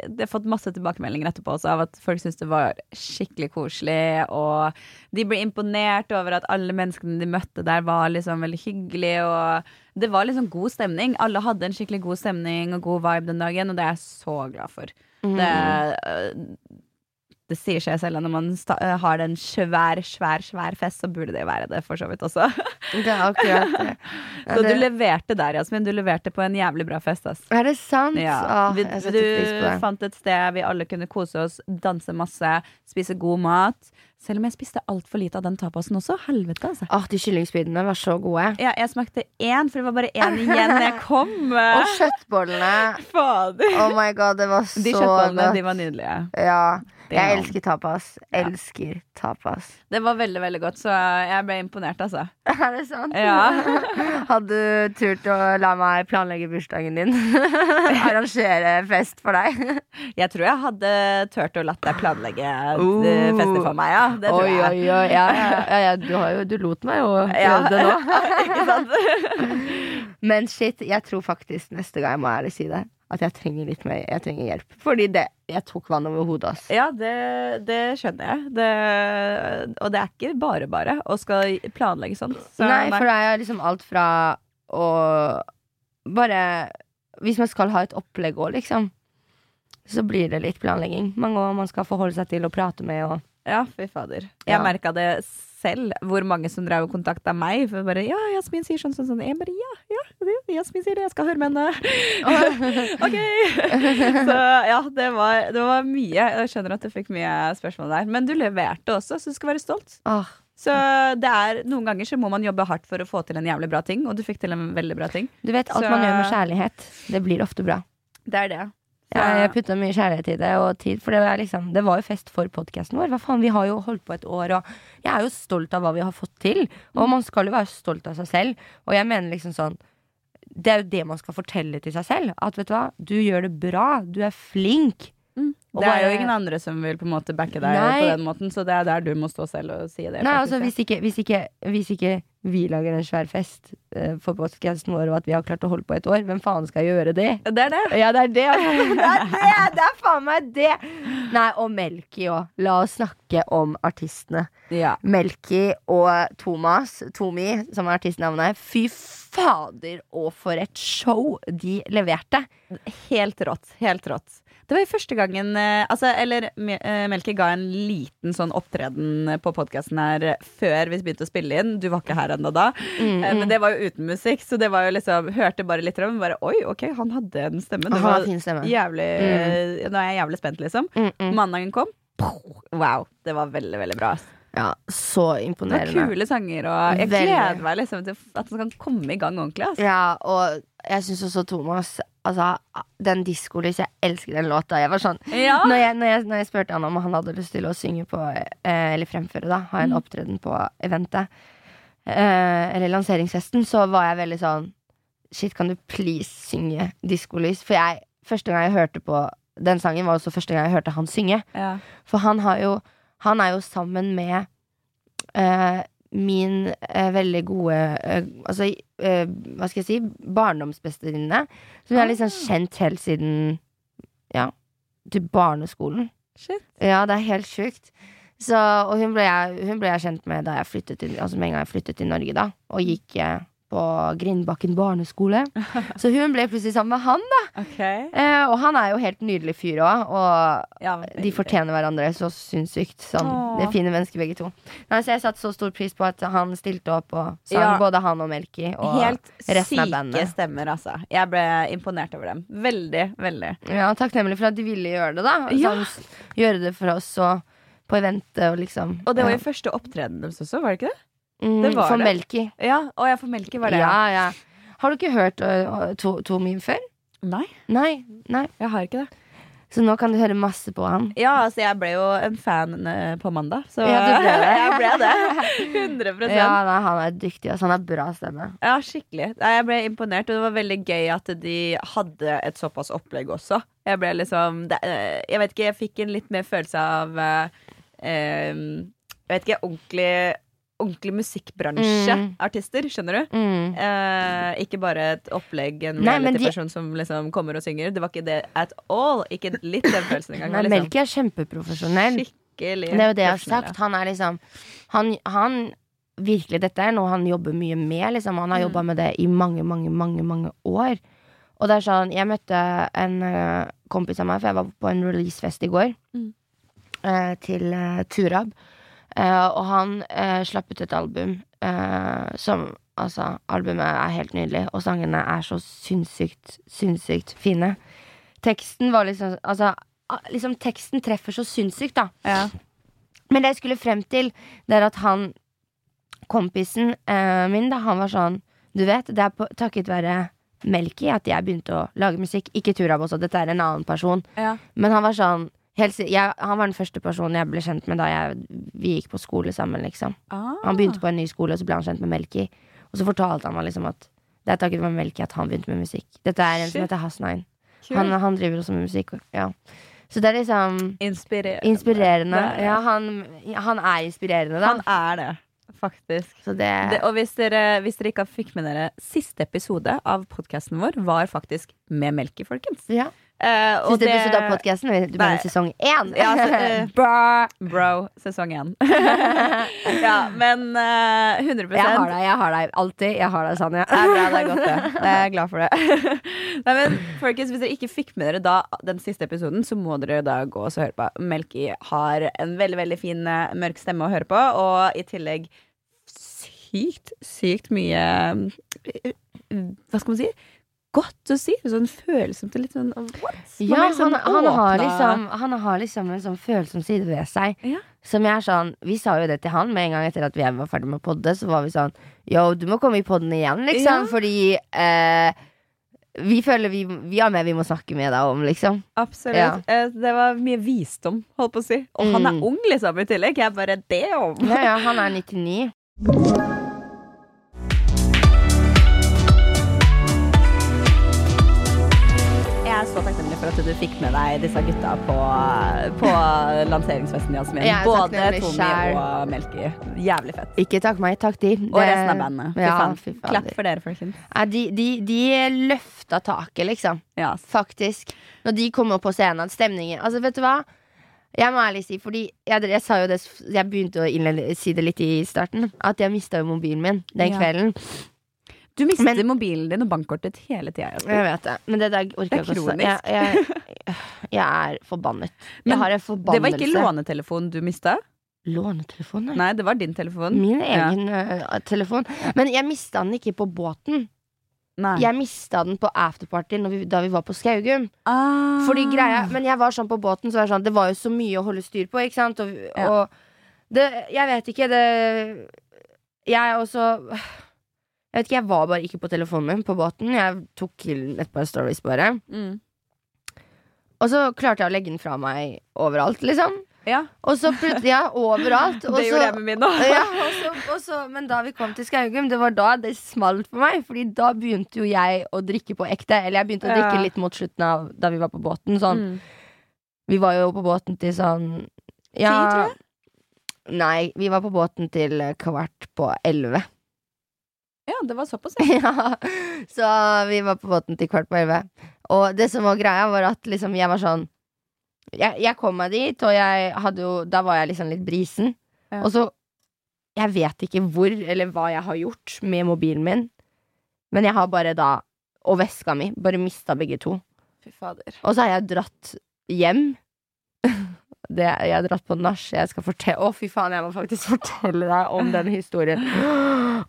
[SPEAKER 3] det har fått masse tilbakemeldinger etterpå også av at folk syns det var skikkelig koselig. Og de ble imponert over at alle menneskene de møtte der, var liksom veldig hyggelige. Og det var liksom god stemning. Alle hadde en skikkelig god stemning og god vibe den dagen, og det er jeg så glad for.
[SPEAKER 2] Mm.
[SPEAKER 3] Det, øh, det sier seg selv at når man øh, har en svær, svær, svær fest, så burde det være det for så vidt også.
[SPEAKER 2] Det er akkurat det. Ja, *laughs*
[SPEAKER 3] Så
[SPEAKER 2] det-
[SPEAKER 3] du leverte der, Jasmin. Du leverte på en jævlig bra fest, ass.
[SPEAKER 2] Er det sant?
[SPEAKER 3] Ja.
[SPEAKER 2] Åh,
[SPEAKER 3] Vi,
[SPEAKER 2] jeg setter pris på
[SPEAKER 3] du fant et sted vi alle kunne kose oss, danse masse, spise god mat. Selv om jeg spiste altfor lite av den tapasen også. Helvete, altså.
[SPEAKER 2] Åh, de kyllingspydene var så gode.
[SPEAKER 3] Ja, jeg smakte én, for det var bare én igjen da jeg kom.
[SPEAKER 2] Og kjøttbollene. *laughs*
[SPEAKER 3] Fader.
[SPEAKER 2] Oh my god, det var så
[SPEAKER 3] De kjøttbollene,
[SPEAKER 2] godt.
[SPEAKER 3] de var nydelige.
[SPEAKER 2] Ja. Jeg elsker tapas.
[SPEAKER 3] Ja.
[SPEAKER 2] Elsker tapas.
[SPEAKER 3] Det var veldig, veldig godt, så jeg ble imponert, altså. *laughs*
[SPEAKER 2] Er det sant?
[SPEAKER 3] Ja. *laughs*
[SPEAKER 2] Hadde du turt å la meg planlegge bursdagen din? *laughs* Arrangere fest for deg?
[SPEAKER 3] Jeg tror jeg hadde turt å latt deg planlegge
[SPEAKER 2] Uh.
[SPEAKER 3] festen for meg, ja. Det tror
[SPEAKER 2] Oi,
[SPEAKER 3] jeg.
[SPEAKER 2] oi, oi. Ja, ja, ja, du, har jo, du lot meg jo gjøre det nå.
[SPEAKER 3] Ikke sant?
[SPEAKER 2] Men shit, jeg tror faktisk neste gang jeg må ærlig si det at jeg trenger litt mer Jeg trenger hjelp. Fordi det, jeg tok vann over hodet, ass.
[SPEAKER 3] Ja, det, det skjønner jeg. Det, og det er ikke bare bare å skal planlegge sånn. Så,
[SPEAKER 2] nei, for det er liksom alt fra å bare Hvis man skal ha et opplegg òg, liksom, så blir det litt planlegging. Mange man skal forholde seg til å prate med og
[SPEAKER 3] Ja, fy fader. Jeg
[SPEAKER 2] Ja.
[SPEAKER 3] merka det selv, hvor mange som drev og kontakta meg. For bare 'Ja, Jasmin sier sånn, sånn, sånn.' Jeg bare 'Ja, ja, Jasmin sier det. Jeg skal høre med henne'. ok! *laughs* *laughs* Så ja, det var, det var mye. Jeg skjønner at du fikk mye spørsmål der. Men du leverte også, så du skal være stolt.
[SPEAKER 2] Åh,
[SPEAKER 3] Så det er, noen ganger så må man jobbe hardt for å få til en jævlig bra ting, og du fikk til en veldig bra ting.
[SPEAKER 2] Du vet, alt
[SPEAKER 3] Så-
[SPEAKER 2] man gjør med kjærlighet, det blir ofte bra.
[SPEAKER 3] Det er det. Så,
[SPEAKER 2] Jeg, putta mye kjærlighet i det, og tid, for det var, liksom, det var jo fest for podkasten vår. Hva faen, Vi har jo holdt på et år, og jeg er jo stolt av hva vi har fått til. Og man skal jo være stolt av seg selv. Og jeg mener liksom sånn Det er jo det man skal fortelle til seg selv. At vet du hva, du gjør det bra. Du er flink.
[SPEAKER 3] Mm. Det er jo ingen andre som vil på en måte backe deg
[SPEAKER 2] Nei.
[SPEAKER 3] på den måten, så det er der du må stå selv og si det.
[SPEAKER 2] Nei,
[SPEAKER 3] faktisk,
[SPEAKER 2] altså
[SPEAKER 3] ja.
[SPEAKER 2] hvis ikke, hvis ikke, hvis ikke vi lager en svær fest eh, for podkasten vår, og at vi har klart å holde på et år, hvem faen skal gjøre det?
[SPEAKER 3] Det er det.
[SPEAKER 2] Ja, det er det. *laughs* Det er det! Det er faen meg det! Nei, og Melky òg. La oss snakke om artistene.
[SPEAKER 3] Ja.
[SPEAKER 2] Melky og Thomas, Tomi, som er artistnavnet. Fy fader, og for et show de leverte!
[SPEAKER 3] Helt rått. Helt rått. Det var jo første gangen eh, altså, Eller eh, Melky ga en liten sånn opptreden på podkasten her eh, før vi begynte å spille inn. Du var ikke her ennå da.
[SPEAKER 2] Mm,
[SPEAKER 3] mm. Men det var jo uten musikk, så det var jo liksom Hørte bare litt om bare Oi, ok, han hadde en stemme. Det
[SPEAKER 2] Han
[SPEAKER 3] var
[SPEAKER 2] fin stemme.
[SPEAKER 3] jævlig mm. Nå er jeg jævlig spent, liksom.
[SPEAKER 2] Mm, mm.
[SPEAKER 3] Mandagen kom. Wow. Det var veldig, veldig bra.
[SPEAKER 2] Ja, så
[SPEAKER 3] Det var kule sanger, og jeg
[SPEAKER 2] Veldig.
[SPEAKER 3] gleder meg liksom til at den kan komme i gang ordentlig. Altså.
[SPEAKER 2] Ja, og jeg syns også Thomas Altså, den Diskolys, jeg elsker den låta. Jeg var sånn
[SPEAKER 3] Ja.
[SPEAKER 2] når, jeg, når, jeg, når jeg spurte han om han hadde lyst til å synge på eh, Eller fremføre, da. Ha en
[SPEAKER 3] Mm.
[SPEAKER 2] opptreden på eventet. Eh, eller lanseringsfesten, så var jeg veldig sånn Shit, kan du please synge Diskolys? For jeg, første gang jeg hørte på den sangen, var også første gang jeg hørte han synge.
[SPEAKER 3] Ja.
[SPEAKER 2] For han har jo Han er jo sammen med eh, min eh, veldig gode eh, Altså, eh, hva skal jeg si? Barndomsbestevenninne. Som jeg har liksom kjent helt siden Ja, til barneskolen.
[SPEAKER 3] Shit.
[SPEAKER 2] Ja, det er helt sjukt. Så, og hun ble, jeg, hun ble jeg kjent med da jeg flyttet til, altså med en gang jeg flyttet til Norge, da. Og gikk eh, på Grindbakken barneskole. *laughs* Så hun ble plutselig sammen med han, da.
[SPEAKER 3] Okay.
[SPEAKER 2] Eh, og han er jo helt nydelig fyr òg. Og
[SPEAKER 3] Ja,
[SPEAKER 2] de fortjener hverandre så sinnssykt. Sånn. Det er fine mennesker, begge to. Nei, så jeg satte så stor pris på at han stilte opp og sang,
[SPEAKER 3] Ja.
[SPEAKER 2] både han og Melky. Og
[SPEAKER 3] Helt
[SPEAKER 2] resten av
[SPEAKER 3] syke stemmer, altså. Jeg ble imponert over dem. Veldig, veldig.
[SPEAKER 2] ja, takknemlig for at de ville gjøre det, da.
[SPEAKER 3] Ja.
[SPEAKER 2] Sånn, gjøre det for oss og på eventet og liksom.
[SPEAKER 3] Og det var
[SPEAKER 2] ja.
[SPEAKER 3] jo første opptreden deres også, var det ikke det?
[SPEAKER 2] Mm,
[SPEAKER 3] det var
[SPEAKER 2] For
[SPEAKER 3] det.
[SPEAKER 2] Melky.
[SPEAKER 3] Ja, å ja, for melke, var det.
[SPEAKER 2] Ja, ja. Har du ikke hørt uh, to, to min før?
[SPEAKER 3] Nei,
[SPEAKER 2] Nei, nei.
[SPEAKER 3] jeg har ikke det.
[SPEAKER 2] Så nå kan du høre masse på han.
[SPEAKER 3] Ja, altså jeg ble jo en fan på mandag, så
[SPEAKER 2] Ja, du ble det. *laughs*
[SPEAKER 3] jeg ble det. *laughs* 100
[SPEAKER 2] Ja, nei, Han er dyktig. Altså, han har bra stemme.
[SPEAKER 3] Ja, skikkelig. Nei, Jeg ble imponert, og det var veldig gøy at de hadde et såpass opplegg også. Jeg ble liksom det, Jeg vet ikke, jeg fikk en litt mer følelse av eh, Jeg vet ikke, ordentlig Ordentlig musikkbransjeartister, skjønner du?
[SPEAKER 2] Mm.
[SPEAKER 3] Eh, ikke bare et opplegg, en
[SPEAKER 2] de-
[SPEAKER 3] reality-person som liksom kommer og synger. Det var ikke det at all. Ikke litt den følelsen engang. Liksom.
[SPEAKER 2] Melky er kjempeprofesjonell.
[SPEAKER 3] skikkelig
[SPEAKER 2] Det er jo det jeg har sagt. Han er liksom Han, han Virkelig, dette er noe han jobber mye med. Liksom. Han har
[SPEAKER 3] Mm.
[SPEAKER 2] jobba med det i mange, mange, mange mange år. Og det er sånn Jeg møtte en eh, kompis av meg, for jeg var på en releasefest i går.
[SPEAKER 3] Mm.
[SPEAKER 2] eh, til eh, Turab. Eh, og han uh, slapp ut et album eh, som Altså, albumet er helt nydelig, og sangene er så sinnssykt, sinnssykt fine. Teksten var liksom Altså, liksom teksten treffer så sinnssykt, da.
[SPEAKER 3] Ja.
[SPEAKER 2] Men det jeg skulle frem til, det er at han kompisen eh, min, da, han var sånn Du vet, det er på, takket være Melky at jeg begynte å lage musikk. Ikke Turab også, dette er en annen person.
[SPEAKER 3] Ja.
[SPEAKER 2] Men han var sånn helt, jeg, Han var den første personen jeg ble kjent med da jeg, vi gikk på skole sammen, liksom.
[SPEAKER 3] Ah.
[SPEAKER 2] Han begynte på en ny skole, og så ble han kjent med Melky. Og så fortalte han meg liksom at det er takket være Melky at han begynte med musikk. Dette er en som heter Hasnain. Han, han driver også med musikk. Ja. Så det er liksom
[SPEAKER 3] Inspirerende.
[SPEAKER 2] Inspirerende.
[SPEAKER 3] Det er det.
[SPEAKER 2] Ja, han, han er inspirerende, da.
[SPEAKER 3] Han er det. faktisk.
[SPEAKER 2] Så det,
[SPEAKER 3] Det, og hvis dere, hvis dere ikke fikk med dere Siste episode av podkasten vår var faktisk med Melky, folkens.
[SPEAKER 2] ja.
[SPEAKER 3] Eh, og
[SPEAKER 2] Siste
[SPEAKER 3] det-
[SPEAKER 2] episode av podkasten. Du mener sesong én?
[SPEAKER 3] Ja, så, uh,
[SPEAKER 2] bro,
[SPEAKER 3] Bro, sesong én. *laughs* ja, men uh, 100
[SPEAKER 2] Jeg har deg, jeg har deg alltid. Jeg har deg, Sanja. Det er bra, det er godt, det. *laughs* Jeg er glad for det. *laughs*
[SPEAKER 3] Nei, men folkens, Hvis dere ikke fikk med dere da den siste episoden, så må dere da gå og høre på. Melky har en veldig veldig fin eh, mørk stemme å høre på, og i tillegg sykt, sykt mye eh, Hva skal man si? Godt å si. Sånn følsomt og litt sånn what? Man
[SPEAKER 2] Ja,
[SPEAKER 3] sånn
[SPEAKER 2] han, han, har liksom, han har liksom en sånn følsom side ved seg.
[SPEAKER 3] Ja.
[SPEAKER 2] Som jeg er sånn Vi sa jo det til han med en gang etter at vi var ferdig med podde. Så var vi sånn Yo, du må komme i podden igjen, liksom.
[SPEAKER 3] Ja.
[SPEAKER 2] Fordi eh, vi føler vi, vi har mer vi må snakke med deg om, liksom.
[SPEAKER 3] Absolutt.
[SPEAKER 2] Ja.
[SPEAKER 3] Eh, Det var mye visdom, holdt på å si. Og han er
[SPEAKER 2] Mm.
[SPEAKER 3] ung, liksom, i tillegg. Jeg bare det om.
[SPEAKER 2] Ja, ja, han er 99.
[SPEAKER 3] er så takknemlig for at du fikk med deg disse gutta på, på lanseringsfesten, Jasmin.
[SPEAKER 2] Er
[SPEAKER 3] Både Tommy
[SPEAKER 2] selv.
[SPEAKER 3] og Melky. Jævlig fett.
[SPEAKER 2] Ikke takk meg, takk de.
[SPEAKER 3] Og resten av bandet. Fy
[SPEAKER 2] Ja,
[SPEAKER 3] faen.
[SPEAKER 2] fy faen.
[SPEAKER 3] Klapp for dere, folkens.
[SPEAKER 2] Ja, de, de, de løfta taket, liksom.
[SPEAKER 3] Ja.
[SPEAKER 2] Faktisk. Når de kom opp på scenen, stemningen Altså, vet du hva? Jeg må ærlig si, fordi jeg, jeg sa jo det Jeg begynte å innlede, si det litt i starten. At jeg mista jo mobilen min den
[SPEAKER 3] Ja.
[SPEAKER 2] kvelden.
[SPEAKER 3] Du mister
[SPEAKER 2] Men-
[SPEAKER 3] mobilen din og bankkortet hele tida.
[SPEAKER 2] Jeg vet det, men det der orker
[SPEAKER 3] er
[SPEAKER 2] jeg ikke å. Jeg, jeg, jeg er forbannet.
[SPEAKER 3] Men
[SPEAKER 2] Jeg har en forbannelse.
[SPEAKER 3] Det var ikke lånetelefonen du mista?
[SPEAKER 2] Lånetelefon, nei.
[SPEAKER 3] Nei, det var din telefon.
[SPEAKER 2] Min egen ja. telefon. Men jeg mista den ikke på båten.
[SPEAKER 3] Nei.
[SPEAKER 2] Jeg mista den på afterparty vi, da vi var på Skaugum.
[SPEAKER 3] Ah.
[SPEAKER 2] Fordi greia, Men jeg var sånn på båten, så var sånn Det var jo så mye å holde styr på, ikke sant? Og,
[SPEAKER 3] Ja.
[SPEAKER 2] og det Jeg vet ikke, det Jeg også Jeg vet ikke, jeg var bare ikke på telefonen min på båten. Jeg tok et par stories, bare.
[SPEAKER 3] mm.
[SPEAKER 2] Og så klarte jeg å legge den fra meg overalt, liksom.
[SPEAKER 3] Ja,
[SPEAKER 2] Og så plutselig Ja, overalt. *laughs* Og
[SPEAKER 3] det gjorde jeg med min òg.
[SPEAKER 2] ja, og så, og men da vi kom til Skaugum, det var da det smalt for meg. Fordi da begynte jo jeg å drikke på ekte. Eller jeg begynte å drikke litt mot slutten av da vi var på båten. Sånn.
[SPEAKER 3] Mm.
[SPEAKER 2] Vi var jo på båten til sånn ja,
[SPEAKER 3] Ti, tror jeg.
[SPEAKER 2] Nei, vi var på båten til kvart på elleve.
[SPEAKER 3] Ja, det var såpass, *laughs* ja.
[SPEAKER 2] så vi var på båten til kvart på elleve. Og det som var greia, var at liksom jeg var sånn Jeg, jeg kom meg dit, og jeg hadde jo Da var jeg liksom litt brisen.
[SPEAKER 3] Ja.
[SPEAKER 2] Og så Jeg vet ikke hvor eller hva jeg har gjort med mobilen min, men jeg har bare da Og veska mi. Bare mista begge to.
[SPEAKER 3] Fy fader.
[SPEAKER 2] Og så har jeg dratt hjem. Det, jeg har dratt på nach. Jeg skal fortelle Å, fy faen, jeg må faktisk *laughs* fortelle deg om den historien.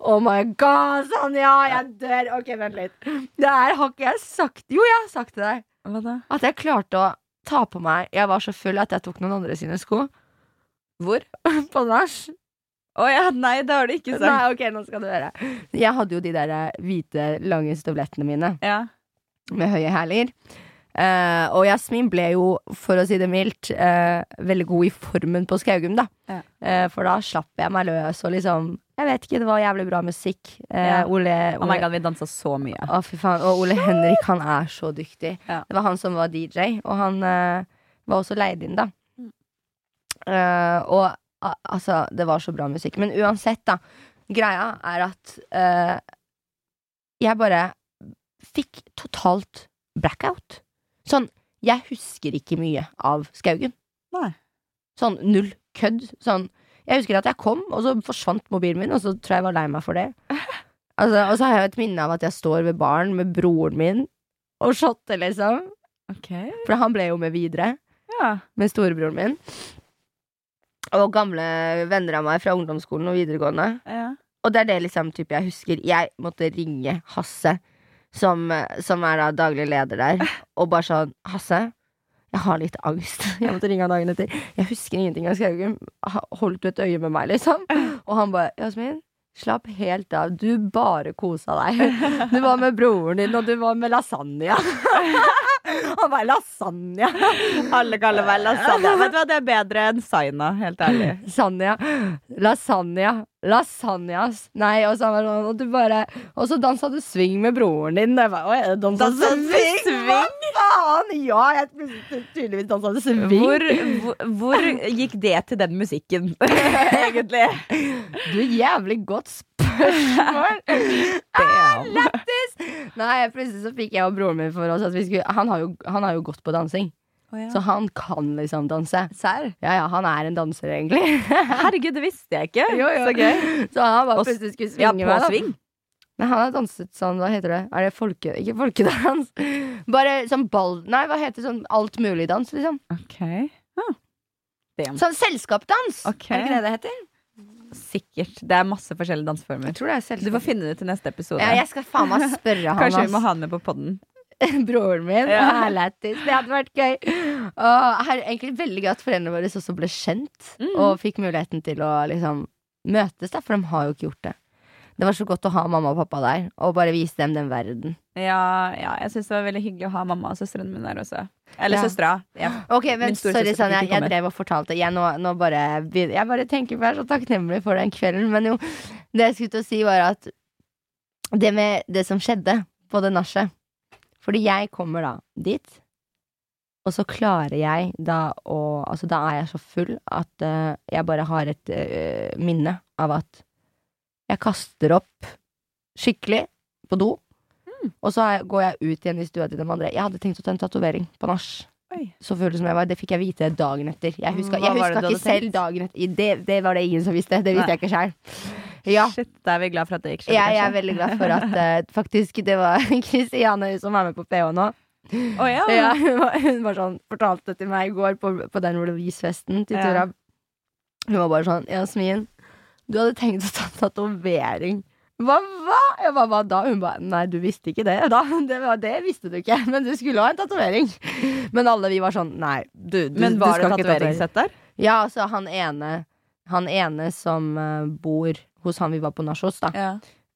[SPEAKER 2] Oh my god, Sanja! Jeg dør. Ok, vent litt. Det her har ikke jeg sagt Jo, jeg har sagt til deg. At jeg klarte å ta på meg Jeg var så full at jeg tok noen andre sine sko.
[SPEAKER 3] Hvor? *laughs*
[SPEAKER 2] På nach.
[SPEAKER 3] Å ja, nei, det har du ikke sagt.
[SPEAKER 2] Nei, ok, nå skal du høre. Jeg hadde jo de der eh, hvite, lange støvlettene mine.
[SPEAKER 3] Ja.
[SPEAKER 2] med høye hæler. Eh, og Jasmin ble jo, for å si det mildt, uh, veldig god i formen på Skaugum, da.
[SPEAKER 3] Ja.
[SPEAKER 2] Uh, for da slapp jeg meg løs og liksom Jeg vet ikke, det var jævlig bra musikk.
[SPEAKER 3] Ja.
[SPEAKER 2] Ole,
[SPEAKER 3] Oh my god, vi dansa så mye.
[SPEAKER 2] Å, fy faen. Og Ole Henrik, han er så dyktig.
[SPEAKER 3] Ja.
[SPEAKER 2] Det var han som var DJ, og han var også leid inn, da.
[SPEAKER 3] Mm.
[SPEAKER 2] Og altså, det var så bra musikk. Men uansett, da. Greia er at jeg bare fikk totalt blackout. Sånn, jeg husker ikke mye av Skaugen.
[SPEAKER 3] Nei.
[SPEAKER 2] Sånn null kødd. Sånn, jeg husker at jeg kom, og så forsvant mobilen min, og så tror jeg jeg var lei meg for det. *laughs* Altså, og så har jeg et minne av at jeg står ved baren med broren min og shotter, liksom.
[SPEAKER 3] Okay.
[SPEAKER 2] For han ble jo med videre,
[SPEAKER 3] Ja.
[SPEAKER 2] med storebroren min. Og gamle venner av meg fra ungdomsskolen og videregående.
[SPEAKER 3] ja.
[SPEAKER 2] Og det er det liksom type jeg husker. Jeg måtte ringe Hasse, som, som er da daglig leder der, og bare sånn Hasse, jeg har litt angst. *laughs* Jeg måtte ringe han dagen etter. Jeg husker ingenting av Skaugum. Holdt du et øye med meg, liksom? Og han bare Jasmin, slapp helt av. Du bare kosa deg. Du var med broren din, og du var med lasagne. *laughs* *laughs* Han bare lasagne.
[SPEAKER 3] Alle kaller meg lasagne. Vet du hva, det er bedre enn Saina, helt ærlig.
[SPEAKER 2] Sanja. *laughs* Lasagne. Lasagnas. Nei, og så han var sånn Og du bare Og så dansa du swing med broren din. Jeg bare, Oi, dansa
[SPEAKER 3] Dansa
[SPEAKER 2] swing?
[SPEAKER 3] swing?
[SPEAKER 2] Hva faen? Ja, jeg tydeligvis dansa du swing.
[SPEAKER 3] Hvor, hvor, hvor gikk det til den musikken, *laughs* egentlig?
[SPEAKER 2] Du, er jævlig godt spørsmål. *laughs*
[SPEAKER 3] Damn.
[SPEAKER 2] Lættis! Nei, plutselig så fikk jeg og broren min for oss at vi skulle Han har jo, han har jo gått på dansing, så han kan liksom danse.
[SPEAKER 3] Sær?
[SPEAKER 2] Ja, ja, han er en danser, egentlig. *laughs*
[SPEAKER 3] Herregud, det visste jeg ikke.
[SPEAKER 2] Jo, jo.
[SPEAKER 3] Så gøy.
[SPEAKER 2] Så han bare plutselig skulle
[SPEAKER 3] Ja,
[SPEAKER 2] svinge
[SPEAKER 3] på sving.
[SPEAKER 2] Nei, han har danset sånn, hva heter det? Er det folke... Ikke folkedans? *laughs* Bare sånn ball... Nei, hva heter sånn alt mulig dans, liksom?
[SPEAKER 3] Ok. Ah.
[SPEAKER 2] Sånn selskapsdans!
[SPEAKER 3] Okay.
[SPEAKER 2] Er det ikke det det heter?
[SPEAKER 3] Sikkert. Det er masse forskjellige danseformer.
[SPEAKER 2] Jeg tror det er
[SPEAKER 3] Du får finne det til neste episode.
[SPEAKER 2] Ja, jeg skal faen meg spørre han,
[SPEAKER 3] Kanskje vi må ha han med på podden. *laughs*
[SPEAKER 2] Broren min.
[SPEAKER 3] Ja.
[SPEAKER 2] Det hadde vært gøy. Og her, egentlig veldig gøy at foreldrene våre også ble kjent,
[SPEAKER 3] Mm.
[SPEAKER 2] og fikk muligheten til å liksom møtes, da, for de har jo ikke gjort det. Det var så godt å ha mamma og pappa der, og bare vise dem den verden.
[SPEAKER 3] Ja, ja jeg syns det var veldig hyggelig å ha mamma og søstrene mine der også. Eller
[SPEAKER 2] Ja.
[SPEAKER 3] søstera. Ja. *gasps*
[SPEAKER 2] Ok, men sorry, Sanja. Jeg drev og fortalte. Jeg, nå, nå bare, jeg bare tenker på jeg er så takknemlig for den kvelden. Men jo, det jeg skulle til å si, var at det med det som skjedde på det nachet Fordi jeg kommer da dit, og så klarer jeg da å Altså, da er jeg så full at uh, jeg bare har et uh, minne av at jeg kaster opp skikkelig på do. Og så går jeg ut igjen i stua til dem andre. Jeg hadde tenkt å ta en tatovering på nach så full som jeg var. Det fikk jeg vite dagen etter. Jeg huska, jeg huska ikke selv
[SPEAKER 3] tenkt?
[SPEAKER 2] dagen etter. Det, det var det ingen som visste. Det visste
[SPEAKER 3] Nei.
[SPEAKER 2] jeg ikke sjøl. Ja.
[SPEAKER 3] Shit, da er vi glad for at det gikk skjedd.
[SPEAKER 2] Jeg er veldig glad for at uh, *laughs* faktisk det var *laughs* Kristiane som er med på PH nå.
[SPEAKER 3] Oh, ja.
[SPEAKER 2] Ja, hun, var, hun var sånn, fortalte til meg i går på, på den releasefesten til
[SPEAKER 3] Ja.
[SPEAKER 2] Hun var bare sånn Jasmin, du hadde tenkt å ta tatovering. Hva, hva? Jeg bare, hva da? Hun bare Nei, du visste ikke det. Da, *laughs* det, var, det visste du ikke, men du skulle ha en tatovering. Men alle vi var sånn Nei, du, du,
[SPEAKER 3] Men var det
[SPEAKER 2] skal tatovere.
[SPEAKER 3] tatoveringssett der?
[SPEAKER 2] Ja, altså han ene Han ene som uh, bor hos han vi var på nach hos, da.
[SPEAKER 3] Ja.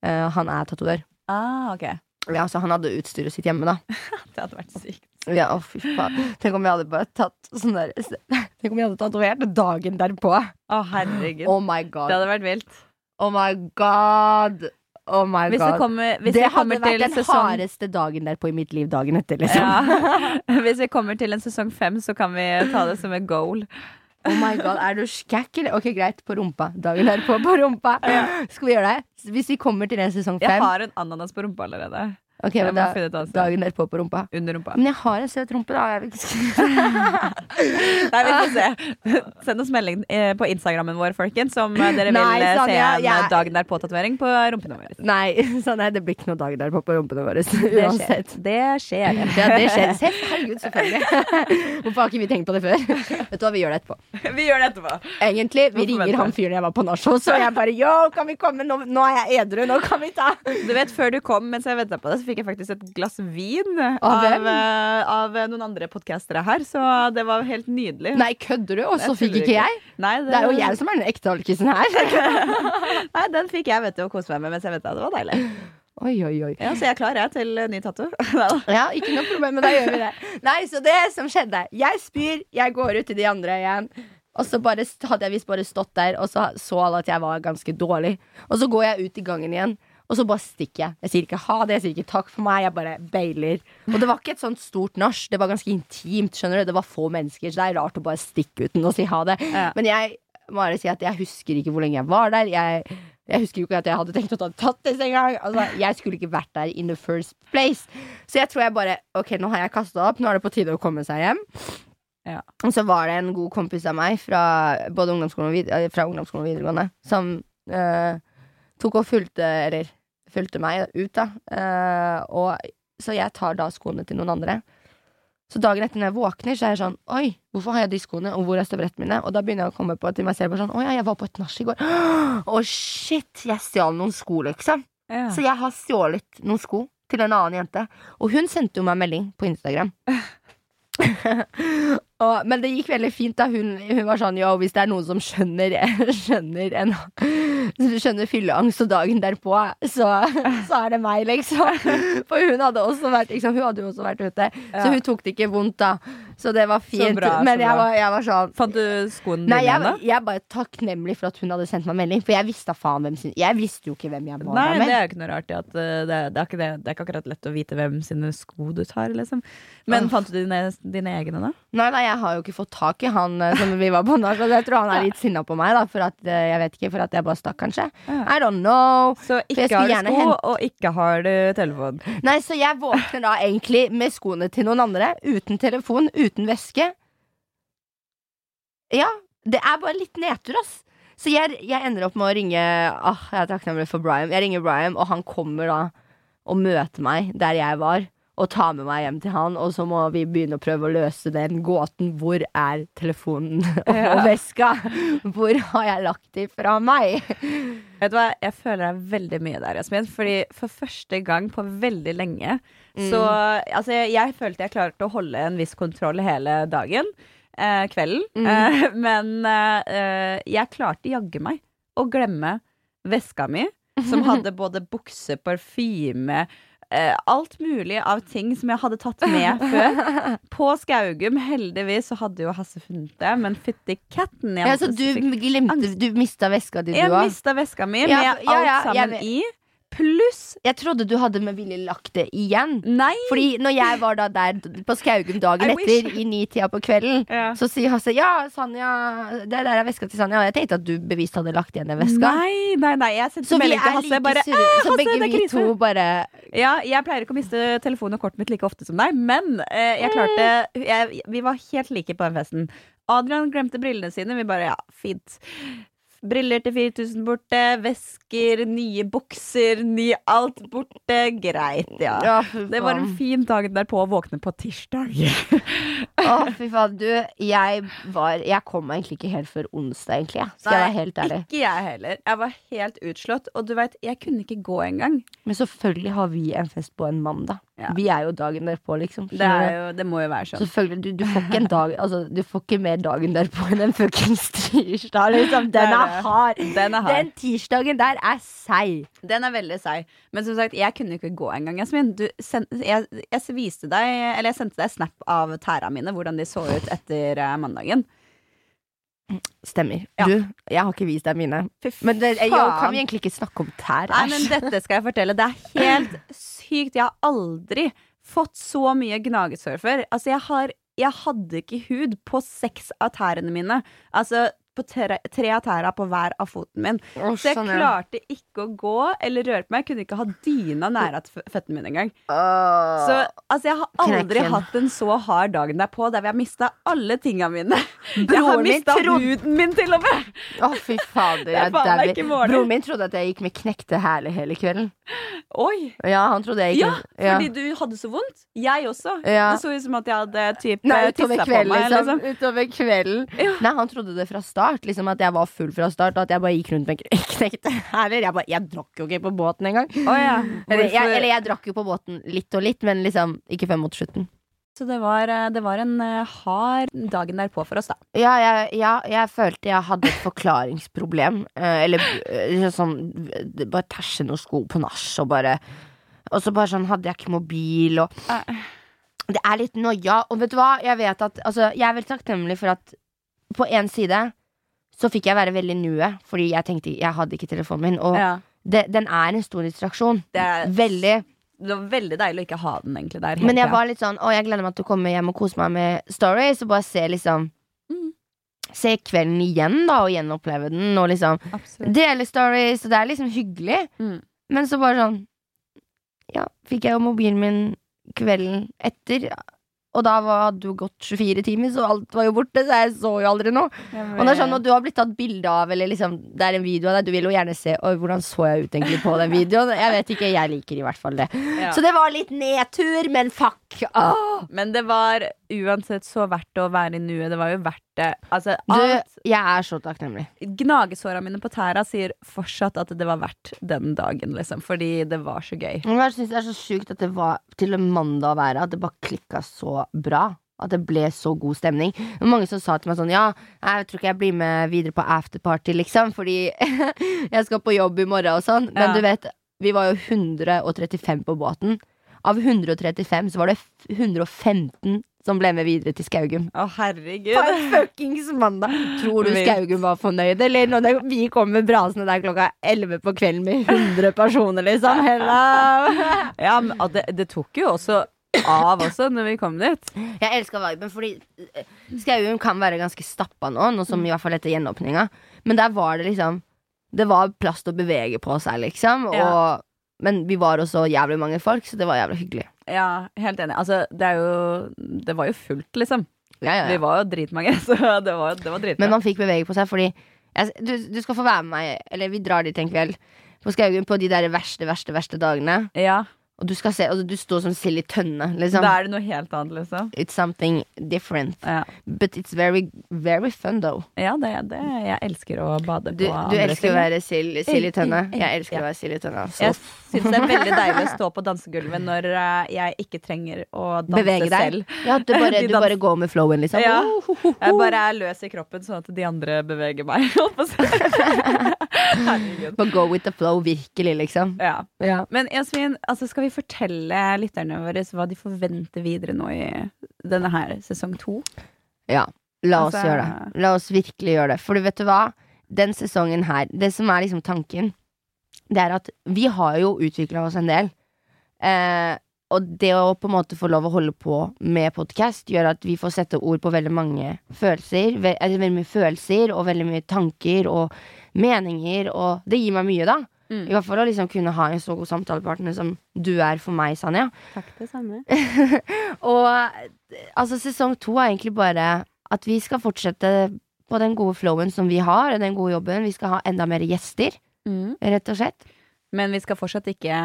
[SPEAKER 2] Uh, han er tatovør.
[SPEAKER 3] Ah, okay.
[SPEAKER 2] Ja, så han hadde utstyret sitt hjemme, da. *laughs*
[SPEAKER 3] Det hadde vært sykt.
[SPEAKER 2] Ja, å fy faen. Tenk om jeg hadde bare tatt sånn der *laughs* Tenk om jeg hadde tatovert dagen derpå.
[SPEAKER 3] Å, herregud.
[SPEAKER 2] Oh my
[SPEAKER 3] Det hadde vært vilt.
[SPEAKER 2] Oh my god. Oh my
[SPEAKER 3] Hvis det
[SPEAKER 2] god.
[SPEAKER 3] kommer, hvis
[SPEAKER 2] det hadde vært den
[SPEAKER 3] sesong
[SPEAKER 2] hardeste dagen derpå i mitt liv dagen etter, liksom.
[SPEAKER 3] ja. *laughs* Hvis vi kommer til en sesong fem, så kan vi ta det som et goal.
[SPEAKER 2] Oh my god, Er du skækk, eller? Ok, greit. På rumpa. Dagen derpå på rumpa. Skal vi gjøre det? Hvis vi kommer til en sesong fem Jeg
[SPEAKER 3] har en ananas på rumpa allerede.
[SPEAKER 2] Ok, men da. Dagen derpå på rumpa.
[SPEAKER 3] Under rumpa.
[SPEAKER 2] Men jeg har en søt rumpe, da. Jeg vil ikke *laughs*
[SPEAKER 3] Nei, vi får se. Send oss melding eh, på Instagrammen vår, folkens, om dere dere vil
[SPEAKER 2] Nei,
[SPEAKER 3] eh, se
[SPEAKER 2] Sanja,
[SPEAKER 3] en
[SPEAKER 2] jeg-
[SPEAKER 3] eh, dagen derpå-tatovering på rumpene våre.
[SPEAKER 2] Nei, *laughs* er, det blir ikke noe dagen derpå på rumpene våre.
[SPEAKER 3] Det skjer. Det skjer.
[SPEAKER 2] Ja, det skjer. Se, herregud, selvfølgelig. *laughs* Hvorfor har ikke vi tenkt på det før? Vet du hva, vi gjør det etterpå.
[SPEAKER 3] Vi gjør det etterpå.
[SPEAKER 2] Egentlig, Vi ringer han fyren jeg var på nach hos, og jeg bare yo, kan vi komme? Nå, nå er jeg edru, nå kan vi ta
[SPEAKER 3] Du vet, Før du kom, mens jeg venta på det, så fikk jeg faktisk et glass vin
[SPEAKER 2] Av
[SPEAKER 3] av, eh, av noen andre podkastere her. Så det var helt nydelig.
[SPEAKER 2] Nei, kødder du? Og så fikk ikke jeg?
[SPEAKER 3] Nei,
[SPEAKER 2] Det er jo jeg som er den ekte alkisen her. *laughs*
[SPEAKER 3] Nei, den fikk jeg vet du, å kose meg med mens jeg venta. Det var deilig.
[SPEAKER 2] Oi, oi, oi.
[SPEAKER 3] Ja, Så jeg er klar jeg til ny tattoo. *laughs*
[SPEAKER 2] Ja, ikke noe problem, men da gjør vi det. Nei, så det som skjedde Jeg spyr, jeg går ut til de andre igjen. Og så bare, hadde jeg visst bare stått der, og så så alle at jeg var ganske dårlig. Og så går jeg ut i gangen igjen, og så bare stikker jeg. Jeg sier ikke ha det, jeg sier ikke takk for meg, jeg bare bailer. Og det var ikke et sånt stort nach, det var ganske intimt, skjønner du. Det var få mennesker, så det er rart å bare stikke uten å si ha det.
[SPEAKER 3] Ja.
[SPEAKER 2] Men jeg må bare si at jeg husker ikke hvor lenge jeg var der. Jeg, jeg husker jo ikke at jeg hadde tenkt å ta tattis engang. Altså, jeg skulle ikke vært der in the first place. Så jeg tror jeg bare Ok, nå har jeg kasta opp, nå er det på tide å komme seg hjem.
[SPEAKER 3] Ja.
[SPEAKER 2] Og så var det en god kompis av meg fra både ungdomsskolen og, vid eh, fra ungdomsskolen og videregående som eh, tok og fulgte Eller fulgte meg ut, da. Eh, og, så jeg tar da skoene til noen andre. Så dagen etter når jeg våkner, så er jeg sånn Oi, hvorfor har jeg de skoene, og hvor er støvrettene mine? Og da begynner jeg å komme på til meg selv sånn Å ja, jeg var på et nach i går. *gasps* Å shit, jeg stjal noen sko, liksom.
[SPEAKER 3] Ja.
[SPEAKER 2] Så jeg har stjålet noen sko til en annen jente. Og hun sendte jo meg melding på Instagram. *laughs* og, men det gikk veldig fint. da Hun, hun var sånn jo, hvis det er noen som skjønner, *laughs* skjønner en, skjønner fylleangst, og dagen derpå så, så er det meg, liksom. *laughs* For hun hadde også vært liksom, Hun hadde jo også vært ute,
[SPEAKER 3] Ja.
[SPEAKER 2] så hun tok det ikke vondt, da. Så det var fint.
[SPEAKER 3] bra,
[SPEAKER 2] Men jeg var, jeg var sånn
[SPEAKER 3] Fant du skoen din
[SPEAKER 2] Nei, jeg,
[SPEAKER 3] igjen, da?
[SPEAKER 2] jeg er bare takknemlig for at hun hadde sendt meg melding. For jeg visste faen hvem sin Jeg visste jo ikke hvem jeg var
[SPEAKER 3] Nei,
[SPEAKER 2] der
[SPEAKER 3] det er jo ikke noe rart at uh, det, det, er ikke det, det er ikke akkurat lett å vite hvem sine sko du tar, liksom. Men
[SPEAKER 2] Åh.
[SPEAKER 3] fant du dine, dine egne, da?
[SPEAKER 2] Nei, nei, jeg har jo ikke fått tak i han eh, som vi var på nach. Jeg tror han er litt sinna på meg, da. For at eh, jeg vet ikke, for at jeg bare stakk, kanskje. I don't know.
[SPEAKER 3] Så ikke har du sko,
[SPEAKER 2] hente-
[SPEAKER 3] og ikke har du telefon.
[SPEAKER 2] Nei, så jeg våkner da egentlig med skoene til noen andre. Uten telefon, uten veske. Ja, det er bare litt nedtur, ass. Så jeg, jeg ender opp med å ringe Åh, Jeg er takknemlig for Brian. Jeg ringer Brian, og han kommer da og møter meg der jeg var. Og tar med meg hjem til han, og så må vi begynne å prøve å løse den gåten. Hvor er telefonen *laughs* og, og veska? Hvor har jeg lagt de fra meg?
[SPEAKER 3] Vet du hva, Jeg føler deg veldig mye der, Jasmin. Fordi for første gang på veldig lenge Så altså, jeg, jeg følte jeg klarte å holde en viss kontroll hele dagen. Eh, kvelden.
[SPEAKER 2] Mm.
[SPEAKER 3] Eh, *laughs* men eh, jeg klarte jaggu meg å glemme veska mi, som *laughs* hadde både bukse, parfyme alt mulig av ting som jeg hadde tatt med *laughs* før. På Skaugum, heldigvis, så hadde jo Hasse funnet det, men fytti katten
[SPEAKER 2] Ja, så du glemte Du mista veska di,
[SPEAKER 3] Jeg
[SPEAKER 2] du òg?
[SPEAKER 3] mista veska mi med
[SPEAKER 2] ja, ja,
[SPEAKER 3] alt
[SPEAKER 2] jeg
[SPEAKER 3] sammen i. Pluss
[SPEAKER 2] Jeg trodde du hadde med vilje lagt det igjen.
[SPEAKER 3] Nei!
[SPEAKER 2] Fordi når jeg var da der på Skaugum dagen etter, i ni-tida på kvelden,
[SPEAKER 3] Ja.
[SPEAKER 2] så sier Hasse ja, Sanja, det der er veska til Sanja. Og jeg tenkte at du bevisst hadde lagt igjen den veska.
[SPEAKER 3] Nei, nei, nei, jeg sendte melding til Hasse.
[SPEAKER 2] like
[SPEAKER 3] Bare. «Ah,
[SPEAKER 2] Så
[SPEAKER 3] Hasse,
[SPEAKER 2] begge vi
[SPEAKER 3] krise!»
[SPEAKER 2] to bare
[SPEAKER 3] Ja, jeg pleier ikke å miste telefonen og kortet mitt like ofte som deg, men eh, jeg klarte jeg, Vi var helt like på den festen. Adrian glemte brillene sine. Vi bare ja, fint. Briller til 4000 borte, vesker, nye bukser, ny alt borte. Greit, ja.
[SPEAKER 2] Ja,
[SPEAKER 3] Det var en fin dag derpå å våkne på tirsdag. *laughs*
[SPEAKER 2] Å, fy faen. Du, jeg var Jeg kom meg egentlig ikke helt før onsdag, egentlig. Ja. Skal jeg være helt ærlig.
[SPEAKER 3] Ikke jeg heller. Jeg var helt utslått. Og du vet, jeg kunne ikke gå engang.
[SPEAKER 2] Men selvfølgelig har vi en fest på en mandag.
[SPEAKER 3] Ja.
[SPEAKER 2] Vi er jo dagen derpå, liksom.
[SPEAKER 3] Det, jo, det må jo være sånn.
[SPEAKER 2] Selvfølgelig, du, du får ikke en dag *laughs* Altså, du får ikke mer dagen derpå enn en fuckings tirsdag, liksom. Den
[SPEAKER 3] er
[SPEAKER 2] er hard.
[SPEAKER 3] Den er hard.
[SPEAKER 2] Den tirsdagen der er seig.
[SPEAKER 3] Den er veldig seig. Men som sagt, jeg kunne ikke gå engang, Jasmin. Jeg, jeg viste deg Eller jeg sendte deg snap av tæra mine, hvordan de så ut etter eh, mandagen.
[SPEAKER 2] Stemmer.
[SPEAKER 3] Ja.
[SPEAKER 2] Du, jeg har ikke vist deg mine. Men det, jeg, kan vi egentlig ikke snakke om tær?
[SPEAKER 3] Nei, men dette skal jeg fortelle. Det er helt *laughs* sykt. Jeg har aldri fått så mye gnagesår før. Altså, jeg har Jeg hadde ikke hud på seks av tærne mine. Altså på tre, tre av tæra på hver av foten min.
[SPEAKER 2] Oh,
[SPEAKER 3] Så jeg
[SPEAKER 2] sånn, ja.
[SPEAKER 3] klarte ikke å gå eller røre på meg. Jeg kunne ikke ha dyna nære føttene mine engang.
[SPEAKER 2] Oh,
[SPEAKER 3] Så altså, jeg har aldri
[SPEAKER 2] Knekken.
[SPEAKER 3] hatt en så hard dagen derpå der vi har mista alle tinga mine. Jeg har
[SPEAKER 2] Broren
[SPEAKER 3] mista huden min, til og med!
[SPEAKER 2] Å, fy fader. *laughs*
[SPEAKER 3] Er
[SPEAKER 2] Jeg
[SPEAKER 3] ikke morgen.
[SPEAKER 2] Broren min trodde at jeg gikk med knekte hæler hele kvelden.
[SPEAKER 3] Oi!
[SPEAKER 2] Ja, han trodde jeg gikk
[SPEAKER 3] Ja,
[SPEAKER 2] ja.
[SPEAKER 3] fordi du hadde så vondt. Jeg også.
[SPEAKER 2] Ja.
[SPEAKER 3] Det så ut som at jeg hadde typ eh, tissa på meg.
[SPEAKER 2] liksom.
[SPEAKER 3] Liksom.
[SPEAKER 2] Utover kvelden.
[SPEAKER 3] Ja.
[SPEAKER 2] Nei, han trodde det fra start. Liksom At jeg var full fra start, og at jeg bare gikk rundt med kn- *laughs* knekte hæler. Jeg, bare- jeg drakk jo ikke på båten engang.
[SPEAKER 3] Oh, ja. *laughs*
[SPEAKER 2] Eller, jeg, eller jeg drakk jo på båten litt og litt, men liksom ikke før mot slutten.
[SPEAKER 3] Så det var, eh, det var en eh, hard dagen derpå for oss, da.
[SPEAKER 2] Ja, jeg, ja, jeg følte jeg hadde et forklaringsproblem. *laughs* Eh, eller sånn Bare tæsje noen sko på nach, og bare Og så bare sånn hadde jeg ikke mobil, og Det er litt noia. Og vet du hva, jeg vet at Altså, jeg er veldig takknemlig for at på én side så fikk jeg være veldig nuet, fordi jeg tenkte jeg hadde ikke telefonen min. Og
[SPEAKER 3] Ja.
[SPEAKER 2] det, den er en stor distraksjon.
[SPEAKER 3] Det er-
[SPEAKER 2] Veldig.
[SPEAKER 3] Det var veldig deilig å ikke ha den egentlig der.
[SPEAKER 2] Men jeg var litt sånn Å, jeg gleder meg til å komme hjem og kose meg med stories, og bare se liksom
[SPEAKER 3] Mm.
[SPEAKER 2] Se kvelden igjen, da, og gjenoppleve den, og liksom
[SPEAKER 3] Absolutt.
[SPEAKER 2] dele stories, og det er liksom hyggelig.
[SPEAKER 3] Mm.
[SPEAKER 2] Men så bare sånn Ja, fikk jeg jo mobilen min kvelden etter. Og da hadde det gått 24 timer, så alt var jo borte. Så jeg så jo aldri noe. Og det er sånn, at du har blitt tatt bilde av, eller liksom, det er en video av deg, du vil jo gjerne se Oi, hvordan så jeg ut egentlig på den videoen. Jeg vet ikke, jeg liker i hvert fall det.
[SPEAKER 3] Ja.
[SPEAKER 2] Så det var litt nedtur, men fuck. Åh.
[SPEAKER 3] Men det var uansett så verdt det å være i nuet. Det var jo verdt det. Altså,
[SPEAKER 2] Du, jeg er så takknemlig.
[SPEAKER 3] Gnagesåra mine på tæra sier fortsatt at det var verdt den dagen, liksom. Fordi det var så gøy.
[SPEAKER 2] Jeg synes det er så sjukt at det var til en mandag å være, at det bare klikka så bra. At det ble så god stemning. Var mange som sa til meg sånn Ja, jeg tror ikke jeg blir med videre på afterparty, liksom, fordi *laughs* jeg skal på jobb i morgen og sånn. Men
[SPEAKER 3] Ja.
[SPEAKER 2] du vet, vi var jo 135 på båten. Av 135 så var det 115 som ble med videre til Skaugum.
[SPEAKER 3] Å, herregud.
[SPEAKER 2] For fuckings mandag! Tror du Skaugum var fornøyd, eller? Når det, vi kom med brasene der klokka 11 på kvelden med 100 personer, liksom. *laughs* Hello!
[SPEAKER 3] Ja, men det, det tok jo også av også når vi kom dit.
[SPEAKER 2] Jeg elsker viben, fordi Skauen kan være ganske stappa nå, nå som i hvert fall etter gjenåpninga. Men der var det liksom Det var plass til å bevege på seg, liksom.
[SPEAKER 3] Ja.
[SPEAKER 2] Men vi var også jævlig mange folk, så det var jævlig hyggelig.
[SPEAKER 3] Ja, helt enig. Altså, det er jo Det var jo fullt, liksom.
[SPEAKER 2] Ja, ja,
[SPEAKER 3] Vi var jo dritmange, *laughs* så det var, det var dritbra.
[SPEAKER 2] Men man fikk bevege på seg, fordi jeg, du, du skal få være med meg, eller vi drar dit en kveld, på Skaugen på de der verste, verste, verste dagene.
[SPEAKER 3] ja,
[SPEAKER 2] Og du skal se, altså, du står som sild i tønne, liksom.
[SPEAKER 3] da er det noe helt annet, liksom.
[SPEAKER 2] It's something different.
[SPEAKER 3] Ja,
[SPEAKER 2] But it's very, very fun, though.
[SPEAKER 3] ja det, det Jeg elsker å bade
[SPEAKER 2] Du,
[SPEAKER 3] på
[SPEAKER 2] du
[SPEAKER 3] andre
[SPEAKER 2] elsker å være sild, i tønne.
[SPEAKER 3] Mm,
[SPEAKER 2] Jeg elsker
[SPEAKER 3] ja.
[SPEAKER 2] å være sild i tønne.
[SPEAKER 3] Jeg
[SPEAKER 2] Så
[SPEAKER 3] syns det er veldig deilig å stå på dansegulvet når eh, jeg ikke trenger å danse
[SPEAKER 2] bevege deg.
[SPEAKER 3] selv.
[SPEAKER 2] Ja, du bare, *laughs* du bare går med flowen, liksom.
[SPEAKER 3] Ja.
[SPEAKER 2] Oh.
[SPEAKER 3] Jeg bare er løs i kroppen, sånn at de andre beveger meg. *laughs* *laughs* Herregud.
[SPEAKER 2] Bare go with the flow, virkelig, liksom.
[SPEAKER 3] Ja.
[SPEAKER 2] Ja.
[SPEAKER 3] Men Jasmin, altså skal vi fortelle lytterne våre hva de forventer videre nå i denne her sesong to?
[SPEAKER 2] ja. La oss
[SPEAKER 3] Altså-
[SPEAKER 2] gjøre det. La oss virkelig gjøre det. For du vet du hva? Den sesongen her, det som er liksom tanken, det er at vi har jo utvikla oss en del. Eh, og det å på en måte få lov å holde på med podkast, gjør at vi får sette ord på veldig mange følelser. Ve veldig mye følelser og veldig mye tanker og meninger, og det gir meg mye, da.
[SPEAKER 3] Mm.
[SPEAKER 2] I hvert fall å liksom kunne ha en så god samtalepartner som du er for meg, Sanja.
[SPEAKER 3] Takk, det samme. *laughs*
[SPEAKER 2] Og altså, sesong to er egentlig bare at vi skal fortsette på den gode flowen som vi har, og den gode jobben. Vi skal ha enda mer gjester, rett og slett.
[SPEAKER 3] Men vi skal fortsatt ikke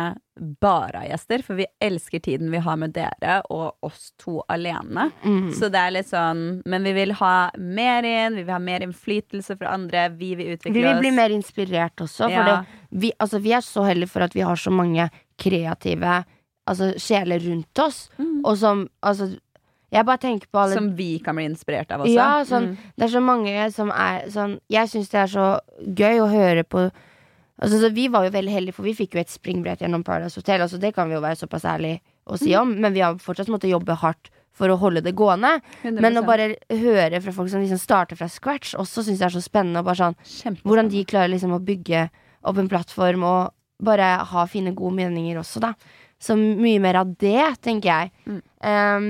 [SPEAKER 3] bare ha gjester, for vi elsker tiden vi har med dere og oss to alene.
[SPEAKER 2] Mm.
[SPEAKER 3] Så det er litt sånn Men vi vil ha mer inn, vi vil ha mer innflytelse fra andre, vi vil utvikle
[SPEAKER 2] Vi vil bli mer inspirert også, for
[SPEAKER 3] Ja.
[SPEAKER 2] det, vi, altså, vi er så heldige for at vi har så mange kreative altså, sjeler rundt oss,
[SPEAKER 3] Mm.
[SPEAKER 2] og som altså, Jeg bare tenker på alle
[SPEAKER 3] Som vi kan bli inspirert av også.
[SPEAKER 2] Ja, sånn,
[SPEAKER 3] Mm.
[SPEAKER 2] Det er så mange som er sånn Jeg syns det er så gøy å høre på Altså, så Vi var jo veldig heldige, for vi fikk jo et springbrett gjennom Paradise Hotel. Altså, det kan vi jo være såpass ærlig å si om, men vi har fortsatt måttet jobbe hardt for å holde det gående.
[SPEAKER 3] 100%.
[SPEAKER 2] Men å bare høre fra folk som liksom starter fra scratch, også syns jeg er så spennende. Sånn, hvordan de klarer liksom å bygge opp en plattform og bare ha fine, gode meninger også, da. Så mye mer av det, tenker jeg.
[SPEAKER 3] Mm.
[SPEAKER 2] Um,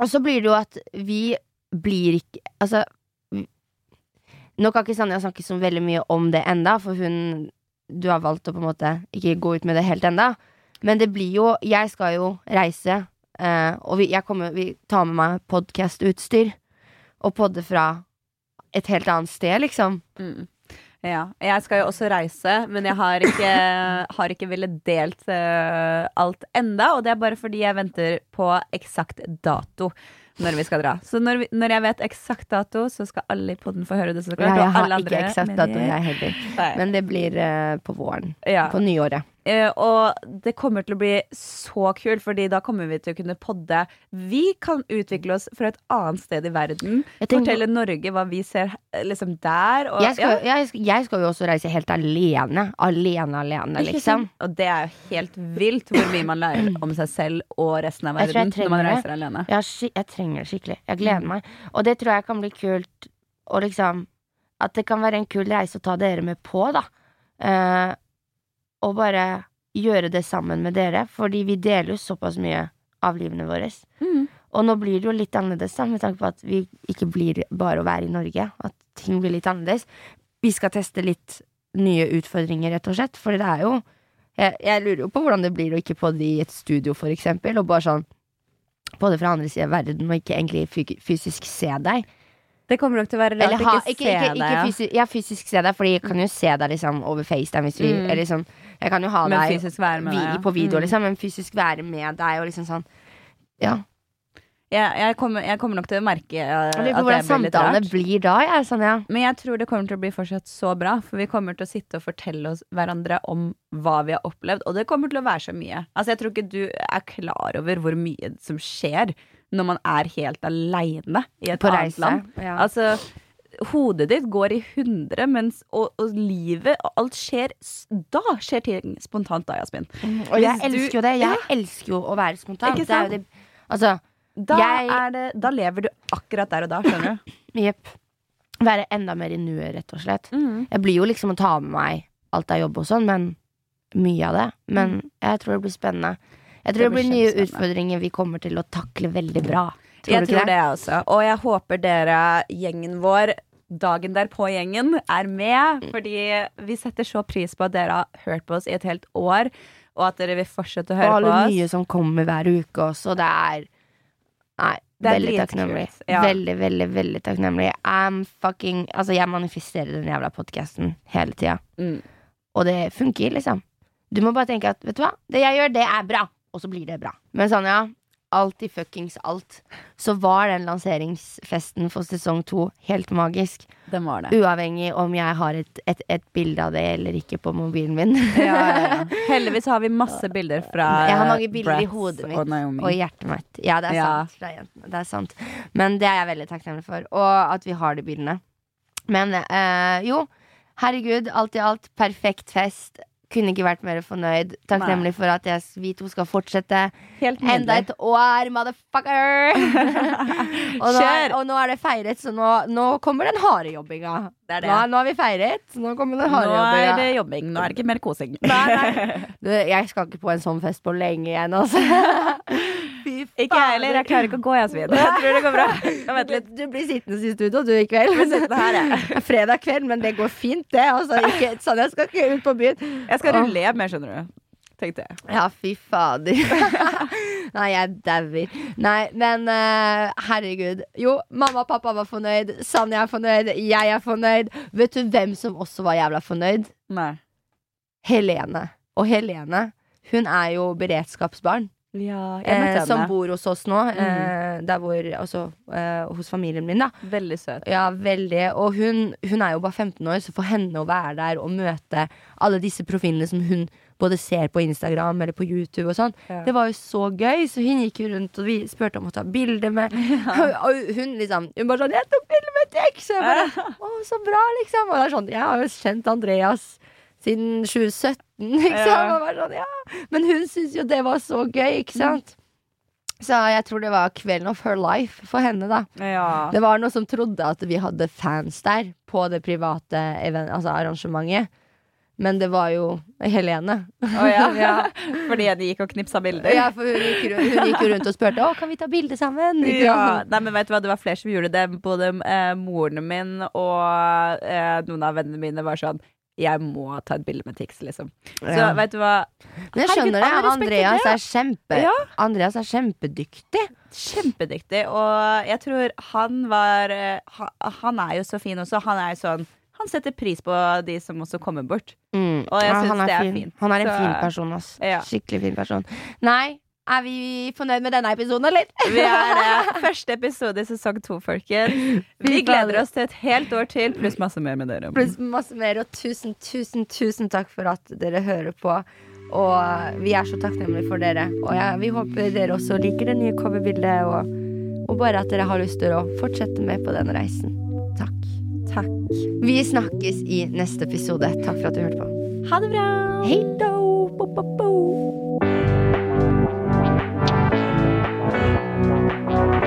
[SPEAKER 2] og så blir det jo at vi blir ikke Altså Nå kan ikke Sanja snakke så veldig mye om det enda, for hun Du har valgt å på en måte ikke gå ut med det helt enda. Men det blir jo Jeg skal jo reise, eh, og vi, kommer, vi tar med meg podkastutstyr. Og podde fra et helt annet sted, liksom.
[SPEAKER 3] Mm. Ja. Jeg skal jo også reise, men jeg har ikke, *laughs* har ikke villet delt uh, alt enda. Og det er bare fordi jeg venter på eksakt dato når vi skal dra. Så når, vi, når jeg vet eksakt dato, så skal alle i podden få høre det. Så klart,
[SPEAKER 2] Ja, jeg har ikke eksakt dato, jeg heller.
[SPEAKER 3] Nei.
[SPEAKER 2] Men det blir uh, på våren.
[SPEAKER 3] Ja.
[SPEAKER 2] På nyåret.
[SPEAKER 3] Eh, og det kommer til å bli så kult, Fordi da kommer vi til å kunne podde. Vi kan utvikle oss fra et annet sted i verden. Fortelle Norge hva vi ser eh, liksom der. Og,
[SPEAKER 2] Jeg skal, jeg, skal, jeg skal jo også reise helt alene. Alene, alene, liksom.
[SPEAKER 3] Og det er jo helt vilt hvor mye man lærer om seg selv og resten av verden når man reiser alene.
[SPEAKER 2] Jeg, jeg trenger det skikkelig. Jeg gleder
[SPEAKER 3] Mm.
[SPEAKER 2] meg. Og det tror jeg kan bli kult. Og liksom At det kan være en kul reise å ta dere med på, da. Eh, og bare gjøre det sammen med dere. Fordi vi deler jo såpass mye av livene våre.
[SPEAKER 3] Mm.
[SPEAKER 2] Og nå blir det jo litt annerledes, da, med tanke på at vi ikke blir bare å være i Norge. At ting blir litt annerledes. Vi skal teste litt nye utfordringer, rett og slett. For det er jo jeg, jeg lurer jo på hvordan det blir å ikke podde i et studio, for eksempel. Og bare sånn podde fra andre siden av verden og ikke egentlig fysisk se deg.
[SPEAKER 3] Det kommer nok til å være rart
[SPEAKER 2] Eller
[SPEAKER 3] å ikke,
[SPEAKER 2] ikke,
[SPEAKER 3] se deg. ja.
[SPEAKER 2] fysisk, ja, fysisk se deg, Fordi jeg kan jo se deg liksom over FaceTime hvis vi
[SPEAKER 3] Mm.
[SPEAKER 2] Eller liksom Jeg kan jo ha
[SPEAKER 3] Men
[SPEAKER 2] deg vi,
[SPEAKER 3] deg.
[SPEAKER 2] på video,
[SPEAKER 3] Mm.
[SPEAKER 2] liksom, men fysisk være med deg og liksom sånn Ja.
[SPEAKER 3] Jeg, jeg, kommer, jeg kommer nok til å merke
[SPEAKER 2] uh,
[SPEAKER 3] at det blir litt rart.
[SPEAKER 2] blir da, jeg. Sånn, ja.
[SPEAKER 3] Men jeg tror det kommer til å bli fortsatt så bra, for vi kommer til å sitte og fortelle oss hverandre om hva vi har opplevd, og det kommer til å være så mye. Altså, jeg tror ikke du er klar over hvor mye som skjer når man er helt aleine i et
[SPEAKER 2] På
[SPEAKER 3] annet
[SPEAKER 2] reise.
[SPEAKER 3] land.
[SPEAKER 2] Ja.
[SPEAKER 3] Altså, hodet ditt går i hundre, mens, og, og livet og alt skjer Da skjer ting spontant, da, Jasmin.
[SPEAKER 2] Og jeg elsker jo det. Jeg elsker jo å være spontan.
[SPEAKER 3] Ikke
[SPEAKER 2] Det er jo det, altså,
[SPEAKER 3] Da,
[SPEAKER 2] Jeg-
[SPEAKER 3] det, da lever du akkurat der og da, skjønner du. *clears throat*
[SPEAKER 2] jepp. Være enda mer i nuet, rett og slett.
[SPEAKER 3] Mm.
[SPEAKER 2] Jeg blir jo liksom å ta med meg alt av jobb og sånn, men mye av det. Men jeg tror det blir spennende. Jeg tror det,
[SPEAKER 3] blir, Det blir
[SPEAKER 2] nye utfordringer vi kommer til å takle veldig bra. Tror
[SPEAKER 3] jeg tror det, det også. Og jeg håper dere, gjengen vår, dagen derpå-gjengen, er med. Fordi vi setter så pris på at dere har hørt på oss i et helt år, og at dere vil fortsette å høre på oss.
[SPEAKER 2] nye som kommer hver uke også. Det er Nei,
[SPEAKER 3] Det er
[SPEAKER 2] veldig takknemlig.
[SPEAKER 3] ja.
[SPEAKER 2] Veldig, veldig, veldig takknemlig. I'm fucking Altså, jeg manifesterer den jævla podkasten hele tida.
[SPEAKER 3] Mm.
[SPEAKER 2] Og det funker, liksom. Du må bare tenke at vet du hva, det jeg gjør, det er bra. Og så blir det bra. Men sånn, ja. Alt i fuckings alt. Så var den lanseringsfesten for sesong to helt magisk.
[SPEAKER 3] Den var det.
[SPEAKER 2] Uavhengig om jeg har et, et, et bilde av det eller ikke på mobilen min.
[SPEAKER 3] Ja, ja, ja. *laughs* Heldigvis har vi masse bilder fra
[SPEAKER 2] Jeg har mange bilder i
[SPEAKER 3] Bratz
[SPEAKER 2] hodet mitt
[SPEAKER 3] og.
[SPEAKER 2] Og i hjertet mitt. Ja, det er sant. Det er sant. Men det er jeg veldig takknemlig for. Og at vi har de bildene. Men øh, jo, herregud, alt i alt, perfekt fest. Kunne ikke vært mer fornøyd. Takknemlig for at jeg, vi to skal fortsette
[SPEAKER 3] Helt
[SPEAKER 2] enda et år, motherfucker! *laughs* og, nå er, og nå er det feiret, så nå, nå kommer den harde jobbinga.
[SPEAKER 3] Det det.
[SPEAKER 2] Nå, nå har vi feiret, så nå kommer den
[SPEAKER 3] Nå er det jobbing. Nå er det ikke mer kosing.
[SPEAKER 2] Nei, nei. *laughs* Du, jeg skal ikke på en sånn fest på lenge igjen, altså. *laughs*
[SPEAKER 3] Ikke jeg heller. Jeg klarer ikke å gå, Jasmin. *laughs* Jeg tror det går bra. *laughs* Jeg.
[SPEAKER 2] Du blir sittende i studio du i kveld.
[SPEAKER 3] her. *laughs*
[SPEAKER 2] Er Fredag kveld, men det går fint, det. Altså, ikke, sånn, jeg skal ikke ut på byen.
[SPEAKER 3] Jeg skal rulle hjem, jeg, skjønner du. Tenkte jeg.
[SPEAKER 2] Ja, fy fader. Nei, jeg dauer. Nei, men uh, herregud. Jo, mamma og pappa var fornøyd. Sanja er fornøyd. Jeg er fornøyd. Vet du hvem som også var jævla fornøyd?
[SPEAKER 3] Nei.
[SPEAKER 2] Helene. Og Helene, hun er jo beredskapsbarn.
[SPEAKER 3] Ja,
[SPEAKER 2] Eh, som bor hos oss nå. Eh, der hvor, altså, eh, hos familien min, da.
[SPEAKER 3] Veldig søt.
[SPEAKER 2] Ja, veldig. Og hun, hun er jo bare 15 år, så for henne å være der og møte alle disse profilene som hun både ser på Instagram eller på YouTube og sånn,
[SPEAKER 3] Ja.
[SPEAKER 2] det var jo så gøy. Så hun gikk rundt, og vi spurte om å ta bilde med *laughs* Og hun liksom Hun bare sånn 'Jeg tok bilde med Tex!' Og jeg bare *laughs* Å, så bra, liksom. Og det er sånn Jeg har jo kjent Andreas siden 2017, *laughs* ikke sant? Var sånn, ja. Men hun syntes jo det var så gøy, ikke sant? Så jeg tror det var kvelden of her life for henne, da.
[SPEAKER 3] Ja.
[SPEAKER 2] Det var noen som trodde at vi hadde fans der på det private event, altså arrangementet. Men det var jo Helene.
[SPEAKER 3] Oh, ja. ja. *laughs* Fordi de gikk og knipsa bilder.
[SPEAKER 2] Ja, for hun gikk, hun gikk rundt og spurte Å, kan vi ta bilde sammen.
[SPEAKER 3] Ja. Nei, men vet du hva, Det var flere som gjorde det. Både eh, moren min og eh, noen av vennene mine var sånn Jeg må ta et bilde med Tix, liksom. Så
[SPEAKER 2] Ja.
[SPEAKER 3] vet du hva?
[SPEAKER 2] Men jeg
[SPEAKER 3] Herregud,
[SPEAKER 2] det. Andreas er kjempe
[SPEAKER 3] Ja.
[SPEAKER 2] Andreas er kjempedyktig.
[SPEAKER 3] Kjempedyktig. Og jeg tror han var eh, Han er jo så fin også. Han er jo sånn Han setter pris på de som også kommer bort.
[SPEAKER 2] Mm.
[SPEAKER 3] Og jeg
[SPEAKER 2] Ja, han
[SPEAKER 3] det er
[SPEAKER 2] fin.
[SPEAKER 3] fint.
[SPEAKER 2] Han er en
[SPEAKER 3] Så-
[SPEAKER 2] fin person, ass.
[SPEAKER 3] Ja.
[SPEAKER 2] Skikkelig fin person. Nei, er vi fornøyd med denne episoden, eller?
[SPEAKER 3] Vi er det. *laughs* Første episode i sesong to, folkens. Vi gleder oss til et helt år til, pluss masse mer med dere.
[SPEAKER 2] Pluss masse mer. Og tusen, tusen, tusen takk for at dere hører på. Og vi er så takknemlige for dere. Og ja, vi håper dere også liker det nye coverbildet, og, og bare at dere har lyst til å fortsette med på den reisen. Takk.
[SPEAKER 3] Takk.
[SPEAKER 2] Vi snakkes i neste episode. Takk for at du hørte på.
[SPEAKER 3] Ha det bra.
[SPEAKER 2] Hei då! Bo, bo, bo.